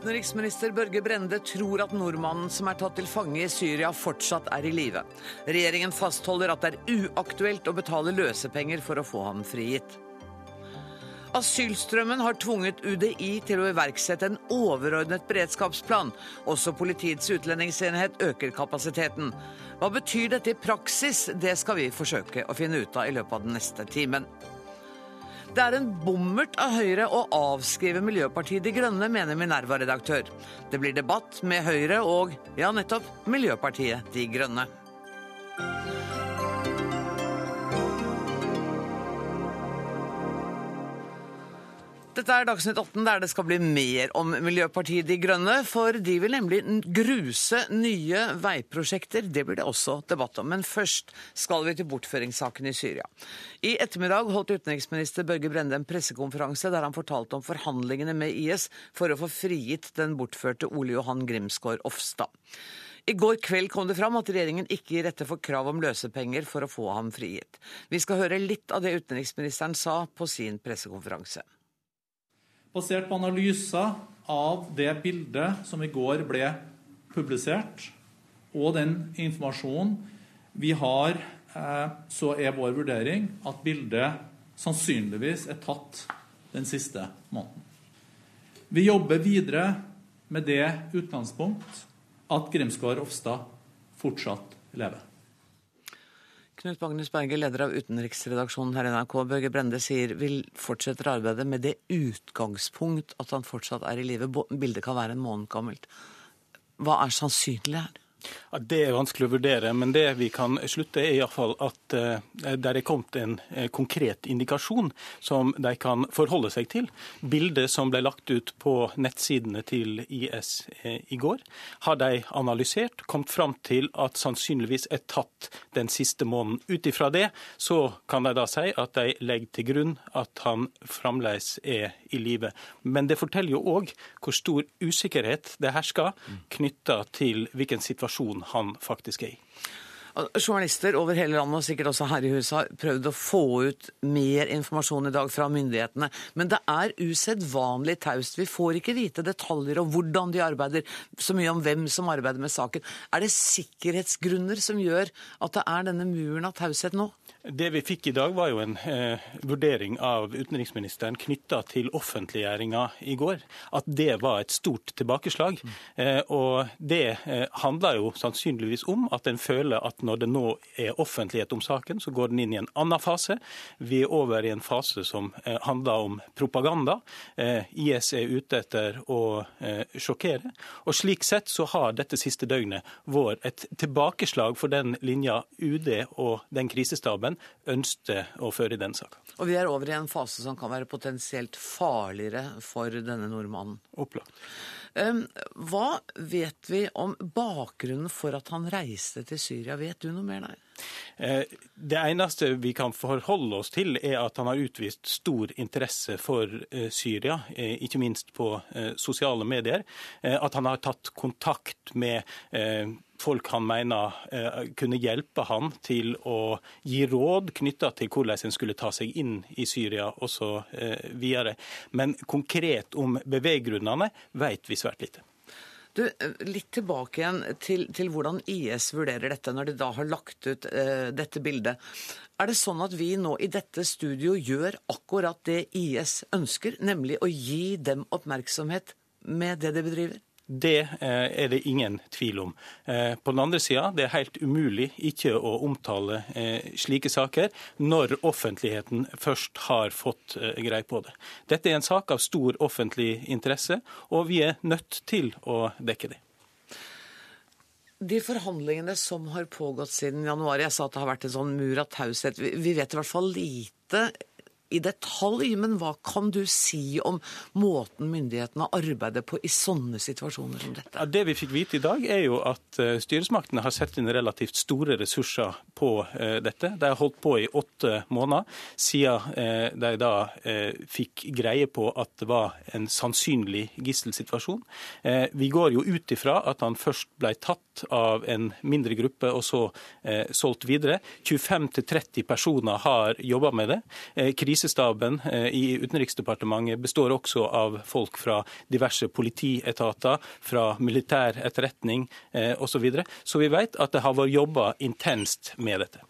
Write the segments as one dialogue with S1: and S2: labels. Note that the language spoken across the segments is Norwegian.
S1: Utenriksminister Børge Brende tror at nordmannen som er tatt til fange i Syria, fortsatt er i live. Regjeringen fastholder at det er uaktuelt å betale løsepenger for å få ham frigitt. Asylstrømmen har tvunget UDI til å iverksette en overordnet beredskapsplan. Også Politiets utlendingsenhet øker kapasiteten. Hva betyr dette i praksis? Det skal vi forsøke å finne ut av i løpet av den neste timen. Det er en bommert av Høyre å avskrive Miljøpartiet De Grønne, mener Minerva-redaktør. Det blir debatt med Høyre og, ja nettopp, Miljøpartiet De Grønne. Dette er Dagsnytt 18, der det skal bli mer om Miljøpartiet De Grønne. For de vil nemlig gruse nye veiprosjekter. Det blir det også debatt om. Men først skal vi til bortføringssaken i Syria. I ettermiddag holdt utenriksminister Børge Brende en pressekonferanse der han fortalte om forhandlingene med IS for å få frigitt den bortførte Ole Johan Grimsgaard Ofstad. I går kveld kom det fram at regjeringen ikke gir rette for krav om løsepenger for å få ham frigitt. Vi skal høre litt av det utenriksministeren sa på sin pressekonferanse.
S2: Basert på analyser av det bildet som i går ble publisert, og den informasjonen vi har, eh, så er vår vurdering at bildet sannsynligvis er tatt den siste måneden. Vi jobber videre med det utgangspunkt at Grimsgaard Ofstad fortsatt lever.
S1: Knut Magnus Berge, leder av utenriksredaksjonen her i NRK. Børge Brende sier vil fortsetter arbeidet med det utgangspunkt at han fortsatt er i live. Bildet kan være en måned gammelt. Hva er sannsynlig her?
S3: Ja, det er vanskelig å vurdere, men det vi kan slutte er iallfall at uh, det er kommet en uh, konkret indikasjon som de kan forholde seg til. Bildet som ble lagt ut på nettsidene til IS uh, i går, har de analysert, kommet fram til at sannsynligvis er tatt den siste måneden. Ut ifra det så kan de da si at de legger til grunn at han fremdeles er i live. Men det forteller jo òg hvor stor usikkerhet det hersker knytta til hvilken situasjon situasjon han faktisk er i.
S1: Journalister over hele landet, og sikkert også her i huset, har prøvd å få ut mer informasjon i dag fra myndighetene. Men det er usedvanlig taust. Vi får ikke vite detaljer om hvordan de arbeider, så mye om hvem som arbeider med saken. Er det sikkerhetsgrunner som gjør at det er denne muren av taushet nå?
S3: Det vi fikk i dag, var jo en eh, vurdering av utenriksministeren knytta til offentliggjøringa i går. At det var et stort tilbakeslag. Eh, og det eh, handler jo sannsynligvis om at en føler at når det nå er offentlighet om saken, så går den inn i en annen fase. Vi er over i en fase som eh, handler om propaganda. Eh, IS er ute etter å eh, sjokkere. Og slik sett så har dette siste døgnet vært et tilbakeslag for den linja UD og den krisestaben Gruppen ønsket å føre i den saka.
S1: Og vi er over i en fase som kan være potensielt farligere for denne nordmannen.
S3: Opplagt.
S1: Hva vet vi om bakgrunnen for at han reiste til Syria? Vet du noe mer der?
S3: Eh, det eneste vi kan forholde oss til, er at han har utvist stor interesse for eh, Syria, eh, ikke minst på sosiale medier. At han har tatt kontakt med folk han mener kunne hjelpe han til å gi råd knytta til hvordan en skulle ta seg inn i Syria osv. Men konkret om beveggrunnene vet vi svært lite.
S1: Du, Litt tilbake igjen til, til, hvordan IS vurderer dette, når de da har lagt ut eh, dette bildet. Er det sånn at vi nå i dette studio gjør akkurat det IS ønsker, nemlig å gi dem oppmerksomhet med det de bedriver?
S3: Det eh, er det ingen tvil om. Eh, på den andre sida, det er helt umulig ikke å omtale eh, slike saker når offentligheten først har fått greie på det. Dette er en sak av stor offentlig interesse, og vi er nødt til å dekke det.
S1: De forhandlingene som har pågått siden januar, jeg sa at det har vært en sånn mur av taushet. Vi vet i hvert fall lite i detalj, men hva kan du si om måten myndighetene arbeider på i sånne situasjoner som dette?
S3: Det vi fikk vite i dag, er jo at uh, styresmaktene har sett inn relativt store ressurser på uh, dette. De har holdt på i åtte måneder, siden uh, de da fikk greie på at det var en sannsynlig gisselsituasjon. Vi går jo ut ifra at han først ble tatt av en mindre gruppe og så solgt videre. 25-30 personer har jobba med det. Krise Krisestaben i Utenriksdepartementet består også av folk fra diverse politietater, fra militær etterretning osv. Så, videre. så vi vet at det har vært jobba intenst med dette.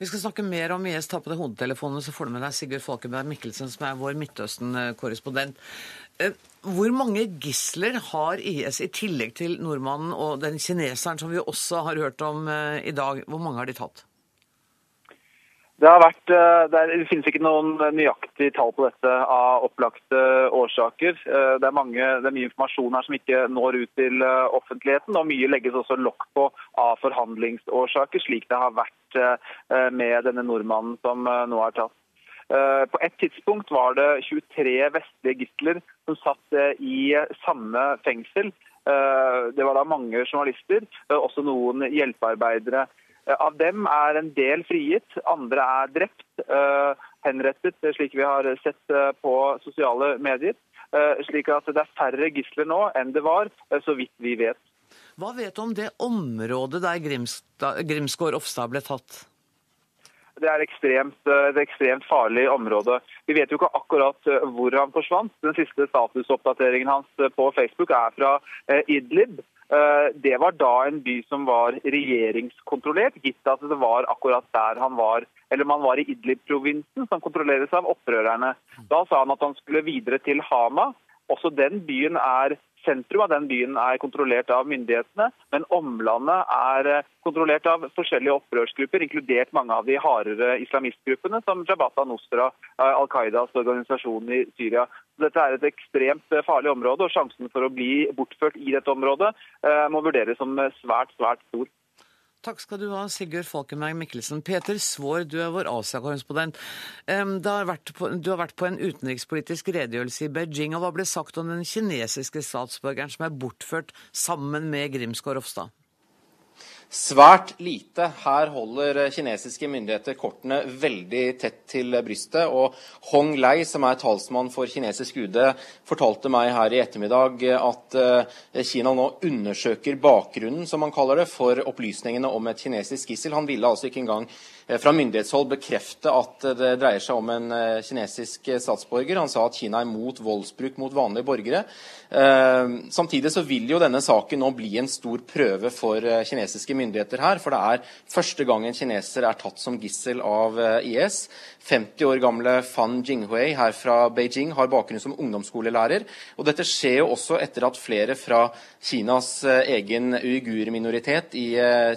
S1: Vi skal snakke mer om IS. Ta på deg hodetelefonene, så får du med deg Sigurd Falkenberg Mikkelsen, som er vår Midtøsten-korrespondent. Eh, hvor mange gisler har IS i tillegg til nordmannen og den kineseren som vi også har hørt om eh, i dag? Hvor mange har de tatt?
S4: Det, vært, er, det, finnes ikke noen nøyaktig tall på dette av opplagte årsaker. Eh, det er, mange, det er, mye informasjon her som ikke når ut til eh, offentligheten, og mye legges også lokk på av forhandlingsårsaker, slik det har vært med denne nordmannen som nå er tatt. På et tidspunkt var det 23 vestlige gisler som satt i samme fengsel. Det var da mange journalister, også noen hjelpearbeidere. Eh, av dem er en del frigitt, andre er drept, eh, henrettet, slik vi har sett eh, på sosiale medier. Slik at det er færre gisler nå enn det var, så vidt vi vet.
S1: Hva vet du om det området der Grimsgård Ofstad ble tatt?
S4: Det er ekstremt, et ekstremt farlig område. Vi vet jo ikke akkurat hvor han forsvant. Den siste statusoppdateringen hans på Facebook er fra Idlib. Eh, det var da en by som var regjeringskontrollert, gitt at det var akkurat der han var. Eller man var i Idlib-provinsen, som kontrolleres av opprørerne. Da sa han at han skulle videre til Hama. Også den byen er Sentrum av den byen er kontrollert av myndighetene, men omlandet er eh, kontrollert av forskjellige opprørsgrupper, inkludert mange av de hardere islamistgruppene, som Jabhat al-Nusra, eh, Al Qaidas organisasjon i Syria. Dette er et ekstremt eh, farlig område, og sjansen for å bli bortført i dette området må vurderes som svært, svært stor.
S1: Takk skal du ha, Sigurd Falkenberg Mikkelsen. Peter Svaar, du er vår Asia-korrespondent. Du har vært på en utenrikspolitisk redegjørelse i Beijing. og Hva ble sagt om den kinesiske statsborgeren som er bortført sammen med Grimskår Ropstad?
S5: Svært lite. Her holder kinesiske myndigheter kortene veldig tett til brystet. Og Hong Lei, som er talsmann for kinesisk UD, fortalte meg her i ettermiddag at eh, Kina nå undersøker bakgrunnen, som man kaller det, for opplysningene om et kinesisk gissel. Han ville altså ikke engang fra myndighetshold bekrefte at det dreier seg om en eh, kinesisk statsborger. Han sa at Kina er mot voldsbruk mot vanlige borgere. Eh, samtidig så vil jo denne saken nå bli en stor prøve for kinesiske myndigheter her. For det er første gang en kineser er tatt som gissel av IS. 50 år gamle Fan Jinghui her fra Beijing har bakgrunn som ungdomsskolelærer. Og dette skjer jo også etter at flere fra Kinas egen uigur-minoritet i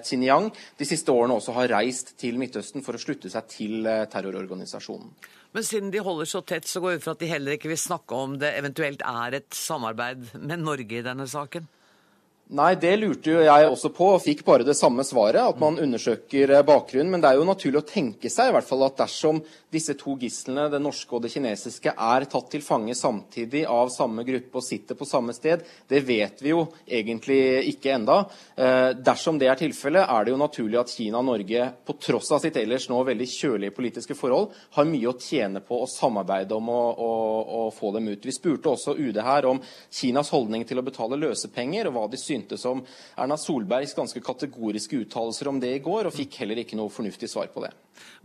S5: Xinjiang de siste årene også har reist til Midtøsten Midtøsten for å slutte seg til eh, terrororganisasjonen.
S1: Men siden de holder så tett, så går jeg ut fra at de heller ikke vil snakke om det eventuelt er et samarbeid med Norge i denne saken?
S5: Nei, det lurte jo jeg også på, og fikk bare det samme svaret, at man undersøker eh, bakgrunnen. Men det er jo naturlig å tenke seg i hvert fall at dersom disse to gislene, det norske og det kinesiske, er tatt til fange samtidig av samme gruppe og sitter på samme sted, det vet vi jo egentlig ikke enda. Eh, dersom det er tilfellet, er det jo naturlig at Kina og Norge, på tross av sitt ellers nå veldig kjølige politiske forhold, har mye å tjene på å samarbeide om å, å, å få dem ut. Vi spurte også UD her om Kinas holdning til å betale løsepenger, og hva de syntes syntes om Erna Solbergs ganske kategoriske uttalelser om det i går, og fikk heller ikke noe fornuftig svar på det.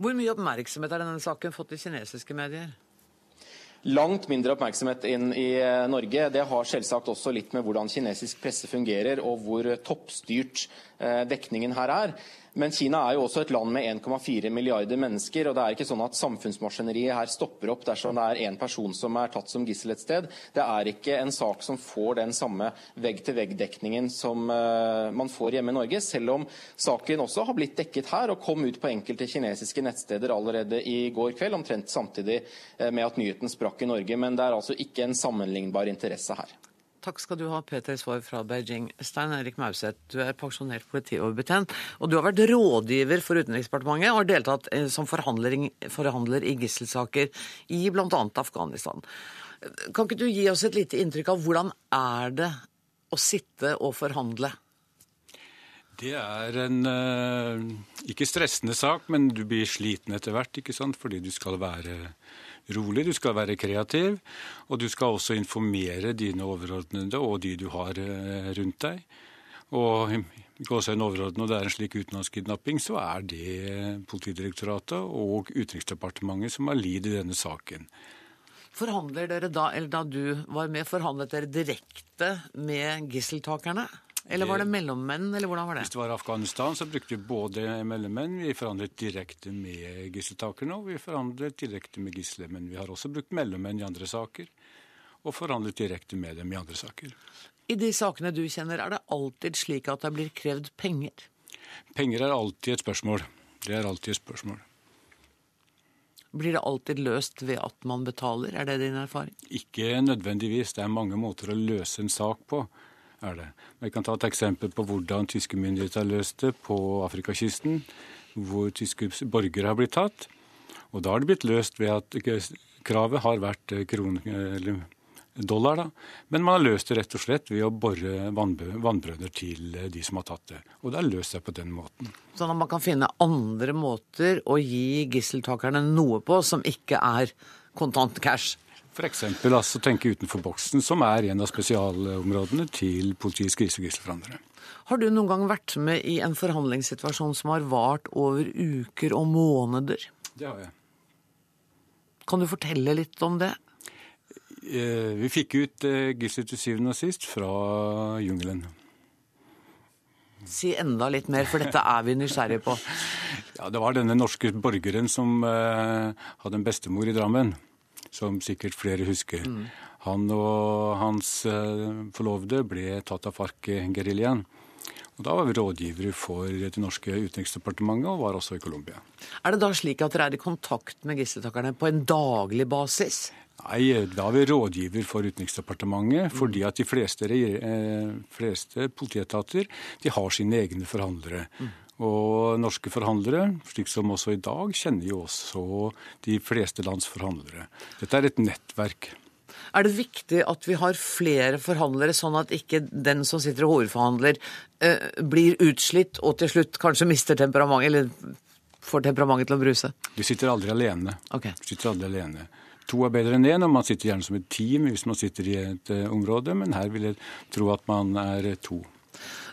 S1: Hvor mye oppmerksomhet har denne saken fått i kinesiske medier?
S5: Langt mindre oppmerksomhet inn i eh, Norge. Det har selvsagt også litt med hvordan kinesisk presse fungerer, og hvor toppstyrt eh, dekningen her er. Men Kina er jo også et land med 1,4 milliarder mennesker. og Det er ikke sånn at samfunnsmaskineriet her stopper opp dersom det er én person som er tatt som gissel et sted. Det er ikke en sak som får den samme vegg-til-vegg-dekningen som uh, man får hjemme i Norge, selv om saken også har blitt dekket her og kom ut på enkelte kinesiske nettsteder allerede i går kveld, omtrent samtidig uh, med at nyheten sprakk i Norge. Men det er altså ikke en sammenlignbar interesse her.
S1: Takk skal du ha, Peter Svaar fra Beijing. Stein Erik Mauseth, du er pensjonert politioverbetjent, og du har vært rådgiver for Utenriksdepartementet og har deltatt eh, som forhandler, i gisselsaker i bl.a. Afghanistan. Kan ikke du gi oss et lite inntrykk av hvordan er det å sitte og forhandle?
S6: Det er en uh, ikke stressende sak, men du blir sliten etter hvert, ikke sant? fordi du skal være rolig, du skal være kreativ, og du skal også informere dine overordnede og de du har eh, rundt deg. og gåsehøyne overordnet, og det er en slik utenlandskidnapping, så er det Politidirektoratet og Utenriksdepartementet som har lidd i denne saken.
S1: Forhandler dere da, eller da du var med, forhandlet dere direkte med gisseltakerne? Eller var det mellommenn, eller hvordan var det?
S6: Hvis det var Afghanistan, så brukte vi både mellommenn. Vi forhandlet direkte med gisseltakerne, og vi forhandlet direkte med gisler. Men vi har også brukt mellommenn i andre saker, og forhandlet direkte med dem i andre saker.
S1: I de sakene du kjenner, er det alltid slik at det blir krevd penger?
S6: Penger er alltid et spørsmål. Det er alltid et spørsmål.
S1: Blir det alltid løst ved at man betaler, er det din erfaring?
S6: Ikke nødvendigvis. Det er mange måter å løse en sak på. Er det. Jeg kan ta et eksempel på hvordan tyske myndigheter har løst det på Afrikakysten, hvor tyske borgere har blitt tatt. Og da har det blitt løst ved at kravet har vært kron, eller dollar. da. Men man har løst det rett og slett ved å bore vannbrønner til de som har tatt det. Og det har løst seg på den måten.
S1: Sånn at man kan finne andre måter å gi gisseltakerne noe på som ikke er kontant cash?
S6: F.eks. Altså, tenke utenfor boksen, som er en av spesialområdene til politiets krisegisselforhandlere.
S1: Har du noen gang vært med i en forhandlingssituasjon som har vart over uker og måneder?
S6: Det har jeg.
S1: Kan du fortelle litt om det?
S6: Eh, vi fikk ut eh, gisler til syvende og sist fra jungelen.
S1: Si enda litt mer, for dette er vi nysgjerrige på.
S6: Ja, Det var denne norske borgeren som eh, hadde en bestemor i Drammen, som sikkert flere husker. Mm. Han og hans forlovede ble tatt av FARC-geriljaen. Og Da var vi rådgivere for det norske utenriksdepartementet, og var også i Colombia.
S1: Er det da slik at dere er i kontakt med gisseltakerne på en daglig basis?
S6: Nei, da er vi rådgiver for Utenriksdepartementet. Fordi at de fleste, eh, fleste politietater de har sine egne forhandlere. Mm. Og norske forhandlere, slik som også i dag, kjenner jo også de fleste lands forhandlere. Dette er et nettverk.
S1: Er det viktig at vi har flere forhandlere, sånn at ikke den som sitter og hovedforhandler, eh, blir utslitt og til slutt kanskje mister temperamentet, eller får temperamentet til å bruse?
S6: Vi sitter aldri alene.
S1: Okay.
S6: Vi sitter aldri alene. To er bedre enn én, og man sitter gjerne som et team hvis man sitter i et uh, område, men her vil jeg tro at man er to.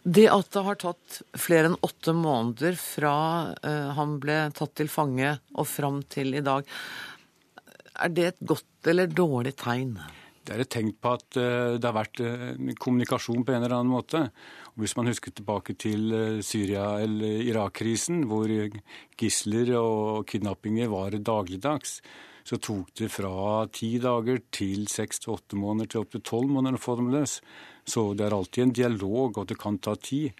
S1: Det at det har tatt flere enn åtte måneder fra uh, han ble tatt til fange og fram til i dag, er det et godt eller dårlig tegn?
S6: Det er et tegn på at uh, det har vært kommunikasjon på en eller annen måte. Og hvis man husker tilbake til Syria- eller Irak-krisen, hvor gisler og kidnappinger var dagligdags, så tok det fra ti dager til seks til åtte måneder til opptil tolv måneder å få dem løs. Så det er alltid en dialog, og det kan ta tid.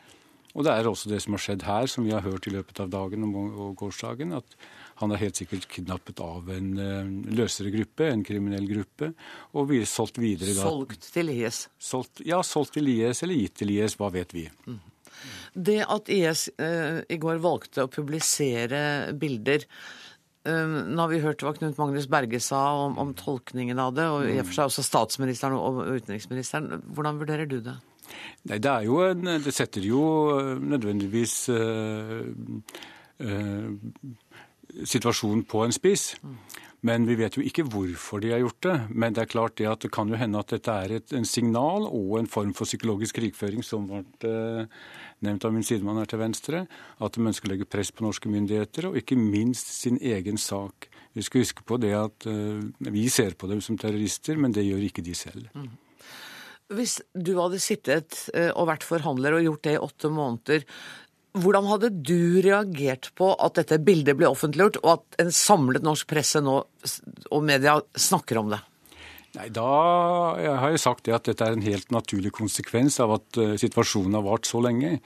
S6: Og det er også det som har skjedd her, som vi har hørt i løpet av dagen og gårsdagen, at han er helt sikkert kidnappet av en uh, løsere gruppe, en kriminell gruppe, og er solgt videre.
S1: Da. Solgt til IS?
S6: Solgt, ja, solgt til IS eller gitt til IS, hva vet vi. Mm.
S1: Det at IS eh, i går valgte å publisere bilder nå har vi hørt hva Knut Magnus Berge sa om, om tolkningen av det, og i og for seg også statsministeren og utenriksministeren. Hvordan vurderer du det?
S6: Nei, Det en, det setter jo eh, nødvendigvis uh, uh, situasjonen på en spiss. Men vi vet jo ikke hvorfor de har gjort det. Men det er klart det at det kan jo hende at dette er et en signal og en form for psykologisk krigføring som ble nevnt av min sidemann her til venstre, at de ønsker å legge press på norske myndigheter, og ikke minst sin egen sak. Vi skal huske på det at uh, vi ser på dem som terrorister, men det gjør ikke de selv. Mm.
S1: Hvis du hadde sittet uh, og vært forhandler og gjort det i åtte måneder, hvordan hadde du reagert på at dette bildet ble offentliggjort, og at en samlet norsk presse nå og media snakker om det?
S6: Nei, Da jeg har jeg sagt det at dette er en helt naturlig konsekvens av at uh, situasjonen har vart så lenge.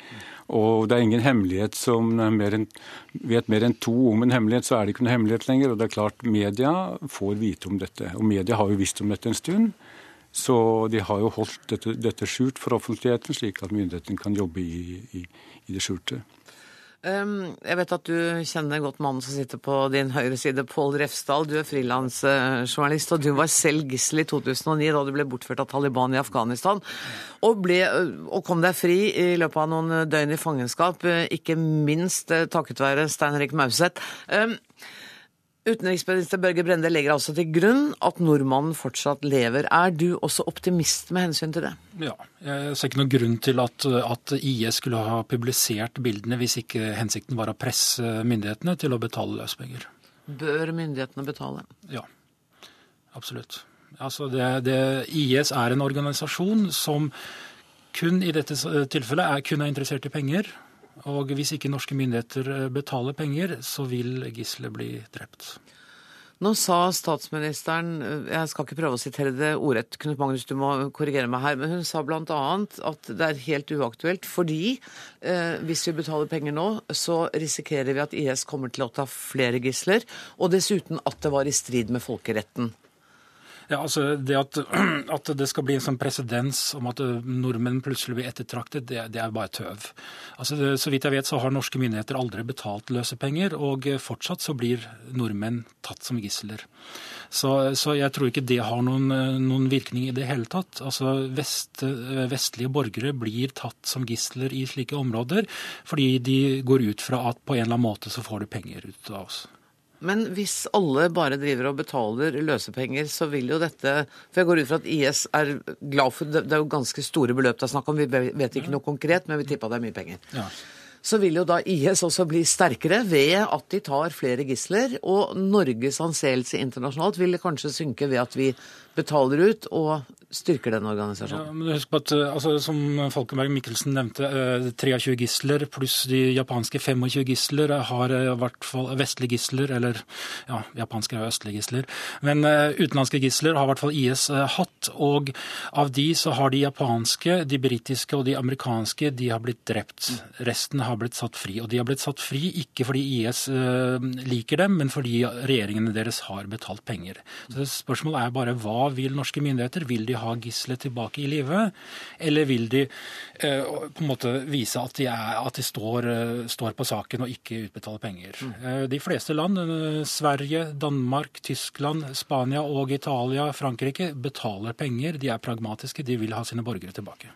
S6: Og det er ingen hemmelighet som mer enn, vet mer enn to om en hemmelighet, så er det ikke noen hemmelighet lenger. Og det er klart, media får vite om dette. Og media har jo visst om dette en stund. Så de har jo holdt dette, dette skjult for offentligheten, slik at myndighetene kan jobbe i, i, i det skjulte.
S1: Um, jeg vet at du kjenner godt mannen som sitter på din høyre side, Pål Refsdal. Du er frilansjournalist, og du var selv gissel i 2009 da du ble bortført av Taliban i Afghanistan. Og, ble, og kom deg fri i løpet av noen døgn i fangenskap, ikke minst takket være Stein Erik Mauseth. Utenriksminister Børge Brende legger altså til grunn at nordmannen fortsatt lever. Er du også optimist med hensyn til det?
S7: Ja, jeg ser ikke noen grunn til at, at IS skulle ha publisert bildene hvis ikke hensikten var å presse myndighetene til å betale løspenger.
S1: Bør myndighetene betale?
S7: Ja, absolutt. Altså det, det, IS er en organisasjon som kun i dette tilfellet er kun er interessert i penger. Og hvis ikke norske myndigheter eh, betaler penger, så vil gisselet bli drept.
S1: Nå sa statsministeren, eh, jeg skal ikke prøve å sitere det ordrett, Knut Magnus, du må korrigere meg her, men hun sa bl.a. at det er helt uaktuelt fordi eh, hvis vi betaler penger nå, så risikerer vi at IS kommer til å ta flere gisler, og dessuten at det var i strid med folkeretten.
S7: Ja, altså Det at, at det skal bli en sånn presedens om at eh, nordmenn plutselig blir ettertraktet, det, det er bare tøv. Altså det, Så vidt jeg vet så har norske myndigheter aldri betalt løsepenger, og fortsatt så blir nordmenn tatt som gisler. Så, så jeg tror ikke det har noen, noen, virkning i det hele tatt. Altså vest, Vestlige borgere blir tatt som gisler i slike områder fordi de går ut fra at på en eller annen måte så får de penger ut av oss.
S1: Men hvis alle bare driver og betaler løsepenger, så vil jo dette For jeg går ut fra at IS er glad for Det er jo ganske store beløp det er snakk om. Vi vet ikke noe konkret, men vi tippa det er mye penger. Ja. Så vil jo da IS også bli sterkere ved at de tar flere gisler. Og Norges anseelse internasjonalt vil kanskje synke ved at vi betaler ut og styrker den organisasjonen.
S7: Ja, men husk på at, eh, altså, Som Falkenberg Mikkelsen nevnte, 23 eh, gisler pluss de japanske 25 gisler har eh, i hvert fall vestlige gisler, eller ja, japanske og østlige gisler. Men utenlandske gisler har i hvert fall IS hatt. Og av de så har de japanske, de britiske og de amerikanske de har blitt drept. Resten har blitt satt fri. Og de har blitt satt fri ikke fordi IS liker dem, men fordi regjeringene deres har betalt penger. Så Spørsmålet er bare hva vil norske myndigheter? Vil de ha gisselet tilbake i live, eller vil de eh, på en måte vise at de, er, at de står, eh, står, på saken og ikke utbetaler penger? Mm. Eh, de fleste land, eh, Sverige, Danmark, Tyskland, Spania og Italia, Frankrike, betaler penger. De er pragmatiske, de vil ha sine borgere tilbake.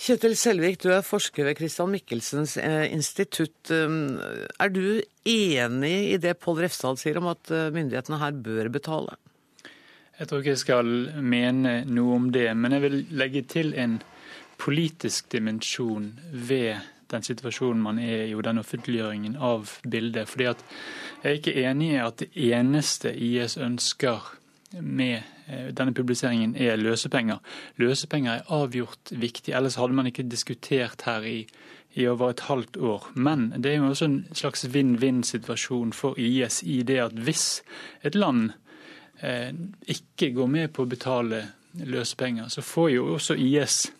S1: Kjetil Selvik, du er forsker ved Christian Michelsens institutt. Um, er du enig i det Pål Refsdal sier om at myndighetene her bør betale?
S8: Jeg tror ikke jeg skal mene noe om det, men jeg vil legge til en politisk dimensjon ved den situasjonen man er i, og den offentliggjøringen av bildet. Fordi at Jeg er ikke enig i at det eneste IS ønsker med eh, denne publiseringen er løsepenger. Løsepenger er avgjort viktig, ellers hadde man ikke diskutert her i, i over et halvt år. Men det er jo også en slags vinn-vinn-situasjon for IS i det at hvis et land ikke går med på å betale løsepenger, så får jo også IS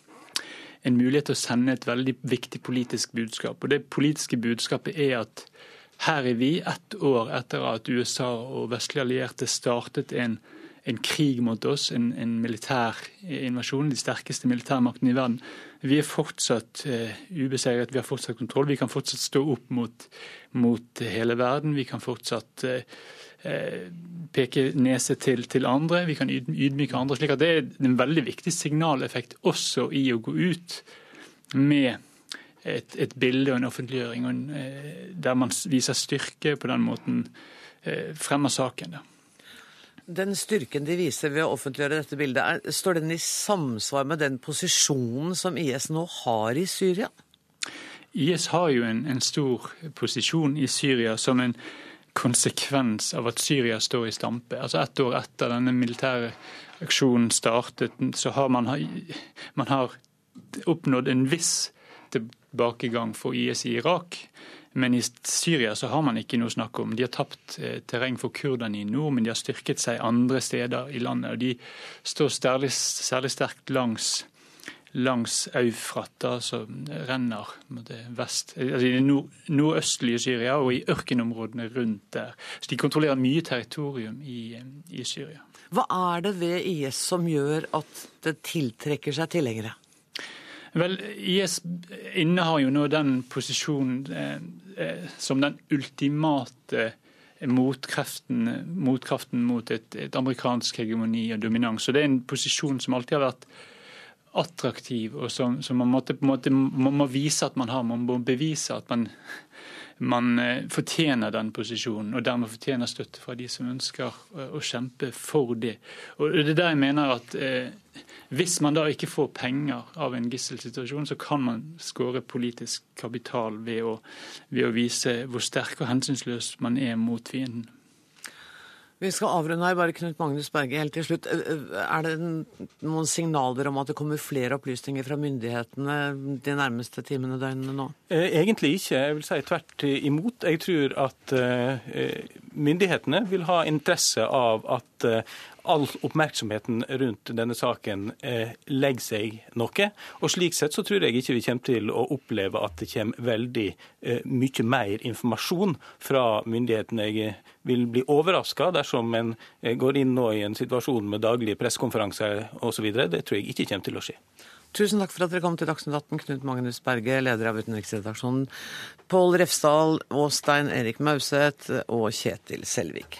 S8: en mulighet til å sende et veldig viktig politisk budskap. Og Det politiske budskapet er at her er vi ett år etter at USA og vestlige allierte startet en, en krig mot oss, en, en, militær invasjon, de sterkeste militærmaktene i verden. Vi er fortsatt uh, ubeseiret, vi har fortsatt kontroll. Vi kan fortsatt stå opp mot, mot hele verden. Vi kan fortsatt uh, Eh, peke nese til, til, andre, vi kan ydmyke andre. slik at Det er en veldig viktig signaleffekt også i å gå ut med et, et bilde og en offentliggjøring og en, eh, der man viser styrke på den måten, eh, fremmer saken. Da.
S1: Den styrken de viser ved å offentliggjøre dette bildet, er, står den i samsvar med den posisjonen som IS nå har i Syria?
S8: IS har jo en, en stor posisjon i Syria som en konsekvens av at Syria står i stampe. Altså Ett år etter denne militære aksjonen startet, så har man, man har oppnådd en viss tilbakegang for IS i Irak. Men i Syria så har man ikke noe å snakke om. De har tapt eh, terreng for kurderne i nord, men de har styrket seg andre steder i landet. og De står særlig, særlig sterkt langs langs Eufrata, som renner vest, altså i det nord, nordøstlige Syria og i ørkenområdene rundt der. Så De kontrollerer mye territorium i, i Syria.
S1: Hva er det ved IS som gjør at det tiltrekker seg tilhengere?
S8: Vel, IS innehar jo nå den posisjonen eh, eh, som den ultimate motkraften, motkraften mot et, et amerikansk hegemoni og dominans. Så Det er en posisjon som alltid har vært attraktiv, og som, som man måtte, på en måte må, må, vise at man har. Man må bevise at man man eh, fortjener den posisjonen, og dermed fortjener støtte fra de som ønsker eh, å kjempe for det. Og Det er der jeg mener at eh, hvis man da ikke får penger av en gisselsituasjon, så kan man skåre politisk kapital ved å, ved å vise hvor sterk og hensynsløs man er mot fienden.
S1: Vi skal avrunde her, bare Knut Magnus Berge, helt til slutt. Er det noen signaler om at det kommer flere opplysninger fra myndighetene de nærmeste timene døgnene nå?
S3: Eh, egentlig ikke. Jeg vil si tvert imot. Jeg tror at eh, myndighetene vil ha interesse av at eh, all oppmerksomheten rundt denne saken eh, legger seg noe. Og Slik sett så tror jeg ikke vi kommer til å oppleve at det kommer veldig eh, mye mer informasjon fra myndighetene. Jeg vil bli overraska dersom en eh, går inn nå i en situasjon med daglige pressekonferanser osv. Det tror jeg ikke kommer til å skje.
S1: Tusen takk for at dere kom til Dagsnytt 18, Knut Magnus Berge, leder av utenriksredaksjonen, Pål Refsdal, Åstein Erik Mauseth og Kjetil Selvik.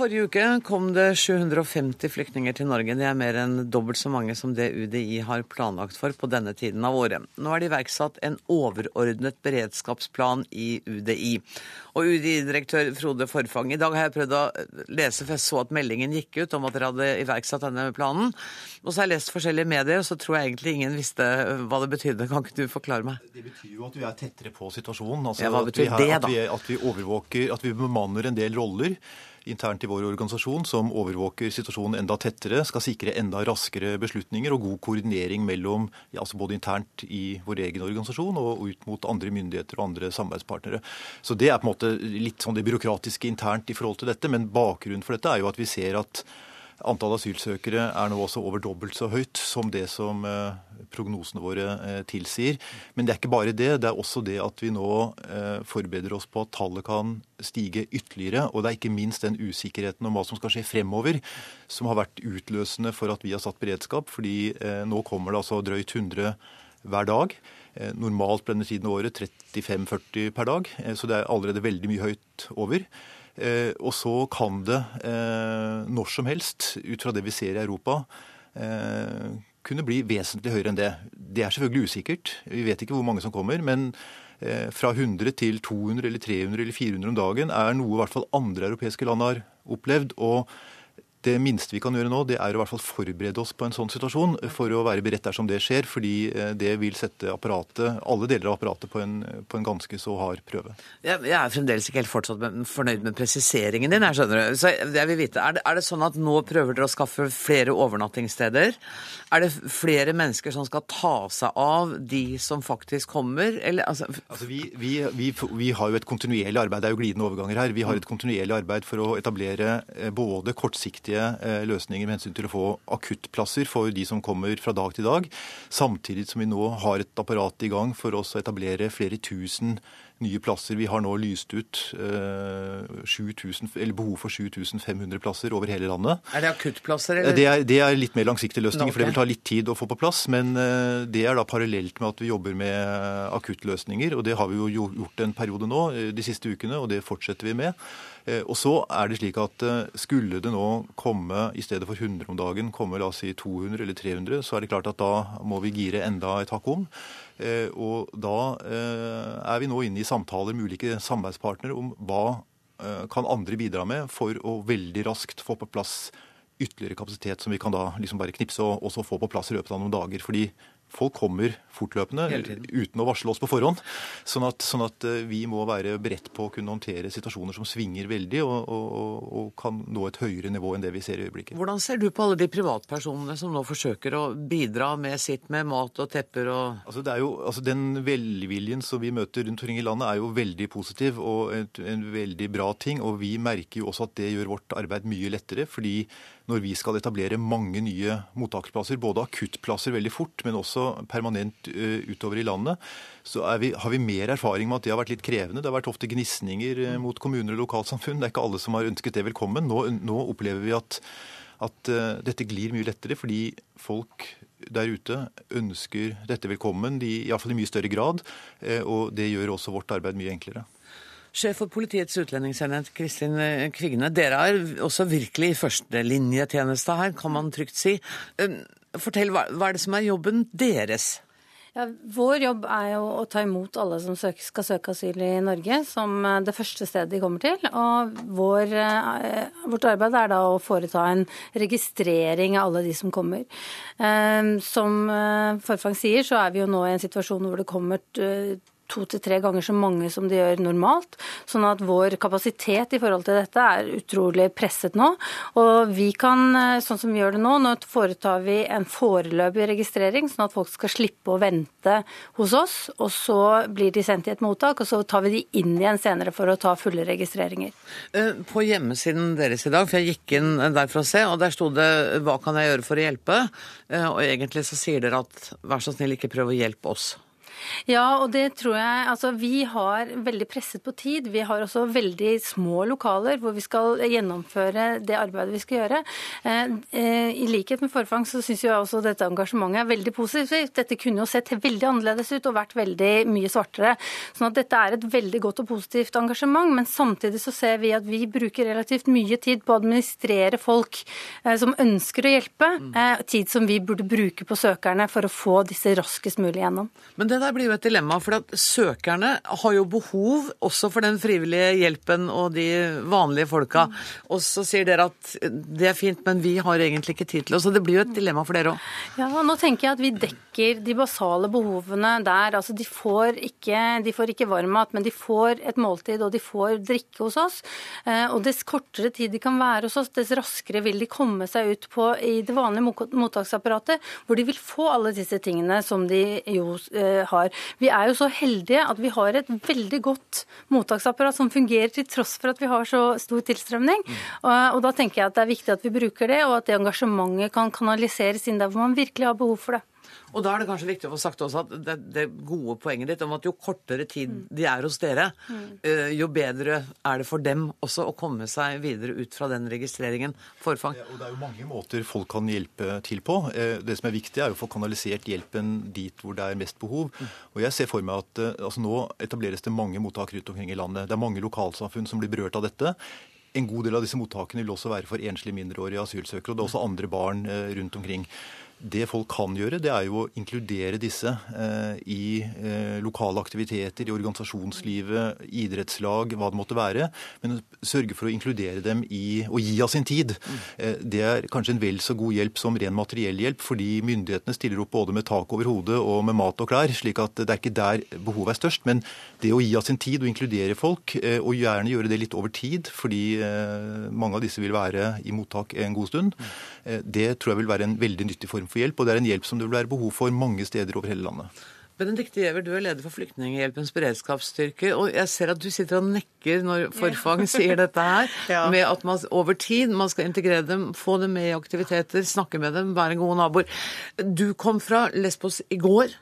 S1: Forrige uke kom det 750 flyktninger til Norge. Det er mer enn dobbelt så mange som det UDI har planlagt for på denne tiden av året. Nå er det iverksatt en overordnet beredskapsplan i UDI. Og UDI-direktør Frode Forfang, i dag har jeg prøvd å lese, for jeg så at meldingen gikk ut om at dere hadde iverksatt denne planen. Og så har jeg lest forskjellige medier, og så tror jeg egentlig ingen visste hva det betydde. Kan ikke du forklare meg?
S9: Det betyr jo at vi er tettere på situasjonen. Altså
S1: ja, hva betyr
S9: at vi,
S1: det, da?
S9: At vi, at vi overvåker, at vi bemanner en del roller internt i vår organisasjon som overvåker situasjonen enda tettere, skal sikre enda raskere beslutninger og god koordinering mellom ja, altså både internt i vår egen organisasjon og ut mot andre myndigheter og andre samarbeidspartnere. Så Det er på en måte litt sånn det byråkratiske internt i forhold til dette, men bakgrunnen for dette er jo at vi ser at Antall asylsøkere er nå også over dobbelt så høyt som det som eh, prognosene våre eh, tilsier. Men det er ikke bare det. Det er også det at vi nå eh, forbereder oss på at tallet kan stige ytterligere. Og det er ikke minst den usikkerheten om hva som skal skje fremover, som har vært utløsende for at vi har satt beredskap. Fordi nå kommer det altså drøyt 100 hver dag. Normalt på denne tiden av året 35-40 per dag, så det er allerede veldig mye høyt over. Eh, og så kan det eh, når som helst, ut fra det vi ser i Europa, eh, kunne bli vesentlig høyere enn det. Det er selvfølgelig usikkert. Vi vet ikke hvor mange som kommer. Men fra 100 til 200 eller 300 eller 400 om dagen er noe i hvert fall andre europeiske land har opplevd. og det minste vi kan gjøre nå, det er å i hvert fall forberede oss på en sånn situasjon for å være beredt dersom det skjer, fordi eh, det vil sette apparatet, alle deler av apparatet på en, på en ganske så hard prøve.
S1: Jeg, jeg er fremdeles ikke helt fortsatt med, fornøyd med presiseringen din. Jeg skjønner du. Så jeg vil vite, er det, er det sånn at nå prøver dere å skaffe flere overnattingssteder? Er det flere mennesker som skal ta seg av de som faktisk kommer? Eller,
S9: altså... Altså, vi, vi, vi, vi, har jo et kontinuerlig arbeid, det er jo glidende overganger her. Vi har et kontinuerlig arbeid for å etablere eh, både kortsiktig kortsiktige eh, løsninger med hensyn til å få akuttplasser for de som kommer fra dag til dag, samtidig som vi nå har et apparat i gang for oss å etablere flere tusen nye plasser. Vi har nå lyst ut eh, 7000, behov for 7500 plasser over hele landet.
S1: Er det akuttplasser? Eller?
S9: Det, er, det er litt mer langsiktige løsninger, okay. for det vil ta litt tid å få på plass. Men eh, det er da parallelt med at vi jobber med akuttløsninger. Og det har vi jo gjort en periode nå eh, de siste ukene, og det fortsetter vi med. Eh, og så er det slik at eh, Skulle det nå komme, i stedet for 100 om dagen, komme la oss si 200 eller 300, så er det klart at da må vi gire enda et hakk om. Eh, og da er vi nå inne i samtaler med ulike samarbeidspartnere om hva kan andre bidra med for å veldig raskt få på plass ytterligere kapasitet som vi kan da liksom bare knipse og også få på plass i løpet av noen dager. Fordi folk kommer fortløpende uten å varsle oss på forhånd. Sånn at, sånn at, eh, vi må være beredt på å kunne håndtere situasjoner som svinger veldig, og, og, og, kan nå et høyere nivå enn det vi ser i øyeblikket.
S1: Hvordan ser du på alle de privatpersonene som nå forsøker å bidra med sitt med mat og tepper og
S9: altså det er jo, altså Den velviljen som vi møter rundt omkring i landet er jo veldig positiv og et, en veldig bra ting. Og vi merker jo også at det gjør vårt arbeid mye lettere. fordi når vi skal etablere mange nye mottaksplasser, både akuttplasser veldig fort, men også permanent uh, utover i landet, så vi, har vi mer erfaring med at det har vært litt krevende. Det har vært ofte gnisninger uh, mot kommuner og lokalsamfunn. Det er ikke alle som har ønsket det velkommen. Nå, nå opplever vi at, at uh, dette glir mye lettere, fordi folk der ute ønsker dette velkommen, de, iallfall i mye større grad. Og det gjør også vårt arbeid mye enklere.
S1: Sjef for Politiets utlendingsenhet, Kristin Kvigne. Dere er også virkelig i førstelinjetjeneste her, kan man trygt si. Eh, fortell, hva er det som er jobben deres?
S10: Ja, vår jobb er jo å ta imot alle som søker, skal søke asyl i Norge, som eh, det første stedet de kommer til. Og vår, eh, vårt arbeid er da å foreta en registrering av alle de som kommer. Eh, som Forfang sier, så er vi jo nå i en situasjon hvor det kommer to til tre ganger så mange som de gjør normalt. Sånn at vår kapasitet i forhold til dette er utrolig presset nå. Og vi kan, eh, sånn som vi gjør det nå, nå foretar vi en foreløpig registrering, sånn at folk skal slippe å vente hos oss. Og så blir de sendt i et mottak, og så tar vi de inn igjen senere for å ta fulle registreringer.
S1: Eh, på hjemmesiden deres i dag, for jeg gikk inn der for å se, og der sto det 'Hva kan jeg gjøre for å hjelpe?' Eh, og egentlig så sier dere at 'vær så snill, ikke prøv å hjelpe oss'.
S10: Ja, og det tror jeg Altså, vi har veldig presset på tid. Vi har også veldig små lokaler hvor vi skal gjennomføre det arbeidet vi skal gjøre. Eh, eh, I likhet med Forfang så syns jeg også dette engasjementet er veldig positivt. Dette kunne jo sett veldig annerledes ut og vært veldig mye svartere. Sånn at dette er et veldig godt og positivt engasjement. Men samtidig så ser vi at vi bruker relativt mye tid på å administrere folk eh, som ønsker å hjelpe. Tid som vi burde bruke på søkerne for å få disse raskest mulig gjennom.
S1: Men det der blir jo et dilemma, for søkerne har jo behov også for den frivillige hjelpen og de vanlige folka. Og så sier dere at det er fint, men vi har egentlig ikke tid til det. Så det blir jo et dilemma for dere òg.
S10: Ja, nå tenker jeg at vi dekker de basale behovene der. Altså de får ikke, de får ikke varm mat, men de får et måltid og de får drikke hos oss. Eh, og dess kortere tid de kan være hos oss, dess raskere vil de komme seg ut på i det vanlige mottaksapparatet, hvor de vil få alle disse tingene som de jo eh, har har. Vi er jo så heldige at vi har et veldig godt mottaksapparat som fungerer til tross for at vi har så stor tilstrømning. Og, og da tenker jeg at det er viktig at vi bruker det, og at det engasjementet kan kanaliseres inn der hvor man virkelig har behov for det.
S1: Og da er det kanskje viktig å få sagt også at det, det gode poenget ditt om at jo kortere tid mm. de er hos dere, mm. uh, jo bedre er det for dem også å komme seg videre ut fra den registreringen. Forfang.
S9: Ja, og det er jo mange måter folk kan hjelpe til på. Uh, det som er viktig, er å få kanalisert hjelpen dit hvor det er mest behov. Mm. Og jeg ser for meg at uh, altså nå etableres det mange mottak rundt omkring i landet. Det er mange lokalsamfunn som blir berørt av dette. En god del av disse mottakene vil også være for enslige mindreårige asylsøkere. Og det er også andre barn rundt omkring. Det folk kan gjøre, det er jo å inkludere disse eh, i eh, lokale aktiviteter, i organisasjonslivet, idrettslag, hva det måtte være. Men sørge for å inkludere dem i å gi av sin tid. Eh, det er kanskje en vel så god hjelp som ren materiell hjelp, fordi myndighetene stiller opp både med tak over hodet og med mat og klær. slik at det er ikke der behovet er størst. Men det å gi av sin tid og inkludere folk, og gjerne gjøre det litt over tid, fordi mange av disse vil være i mottak en god stund, det tror jeg vil være en veldig nyttig form for hjelp, og det er en hjelp som det vil være behov for mange steder over hele landet.
S1: Benedicte Giæver, du er leder for Flyktninghjelpens beredskapsstyrke. Og jeg ser at du sitter og nekker når Forfang sier dette her, ja. med at man over tid man skal integrere dem, få dem med i aktiviteter, snakke med dem, være gode naboer. Du kom fra Lesbos i går.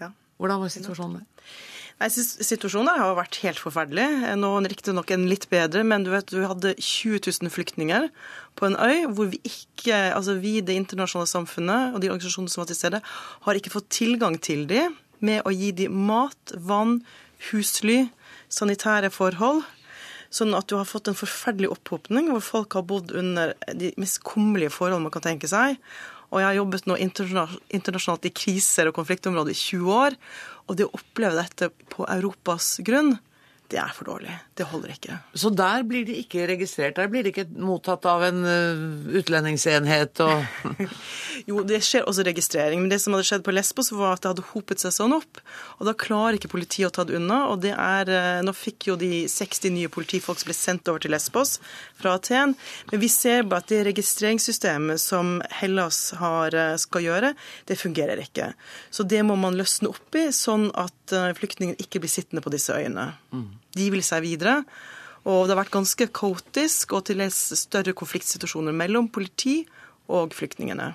S1: Ja. Hvordan var situasjonen der?
S11: Nei, Situasjonen har vært helt forferdelig. Nå riktignok en litt bedre, men du vet, du hadde 20 000 flyktninger på en øy hvor vi ikke, altså vi, det internasjonale samfunnet og de organisasjonene som var til stede, har ikke fått tilgang til dem med å gi dem mat, vann, husly, sanitære forhold. Sånn at du har fått en forferdelig opphopning hvor folk har bodd under de mest kummerlige forhold man kan tenke seg. Og jeg har jobbet nå internasjonalt i kriser og konfliktområder i 20 år. Og det å oppleve dette på Europas grunn, det er for dårlig. Det holder ikke.
S1: Så der blir de ikke registrert? Der blir de ikke mottatt av en uh, utlendingsenhet og
S11: Jo, det skjer også registrering. Men det som hadde skjedd på Lesbos, var at det hadde hopet seg sånn opp. Og da klarer ikke politiet å ta det unna. Og det er uh, Nå fikk jo de 60 nye politifolk som ble sendt over til Lesbos fra Aten. Men vi ser bare at det registreringssystemet som Hellas har, uh, skal gjøre, det fungerer ikke. Så det må man løsne opp i, sånn at flyktningene ikke blir sittende på disse øyene. De vil seg videre. Og det har vært ganske kaotisk og til dels større konfliktsituasjoner mellom politi og flyktningene.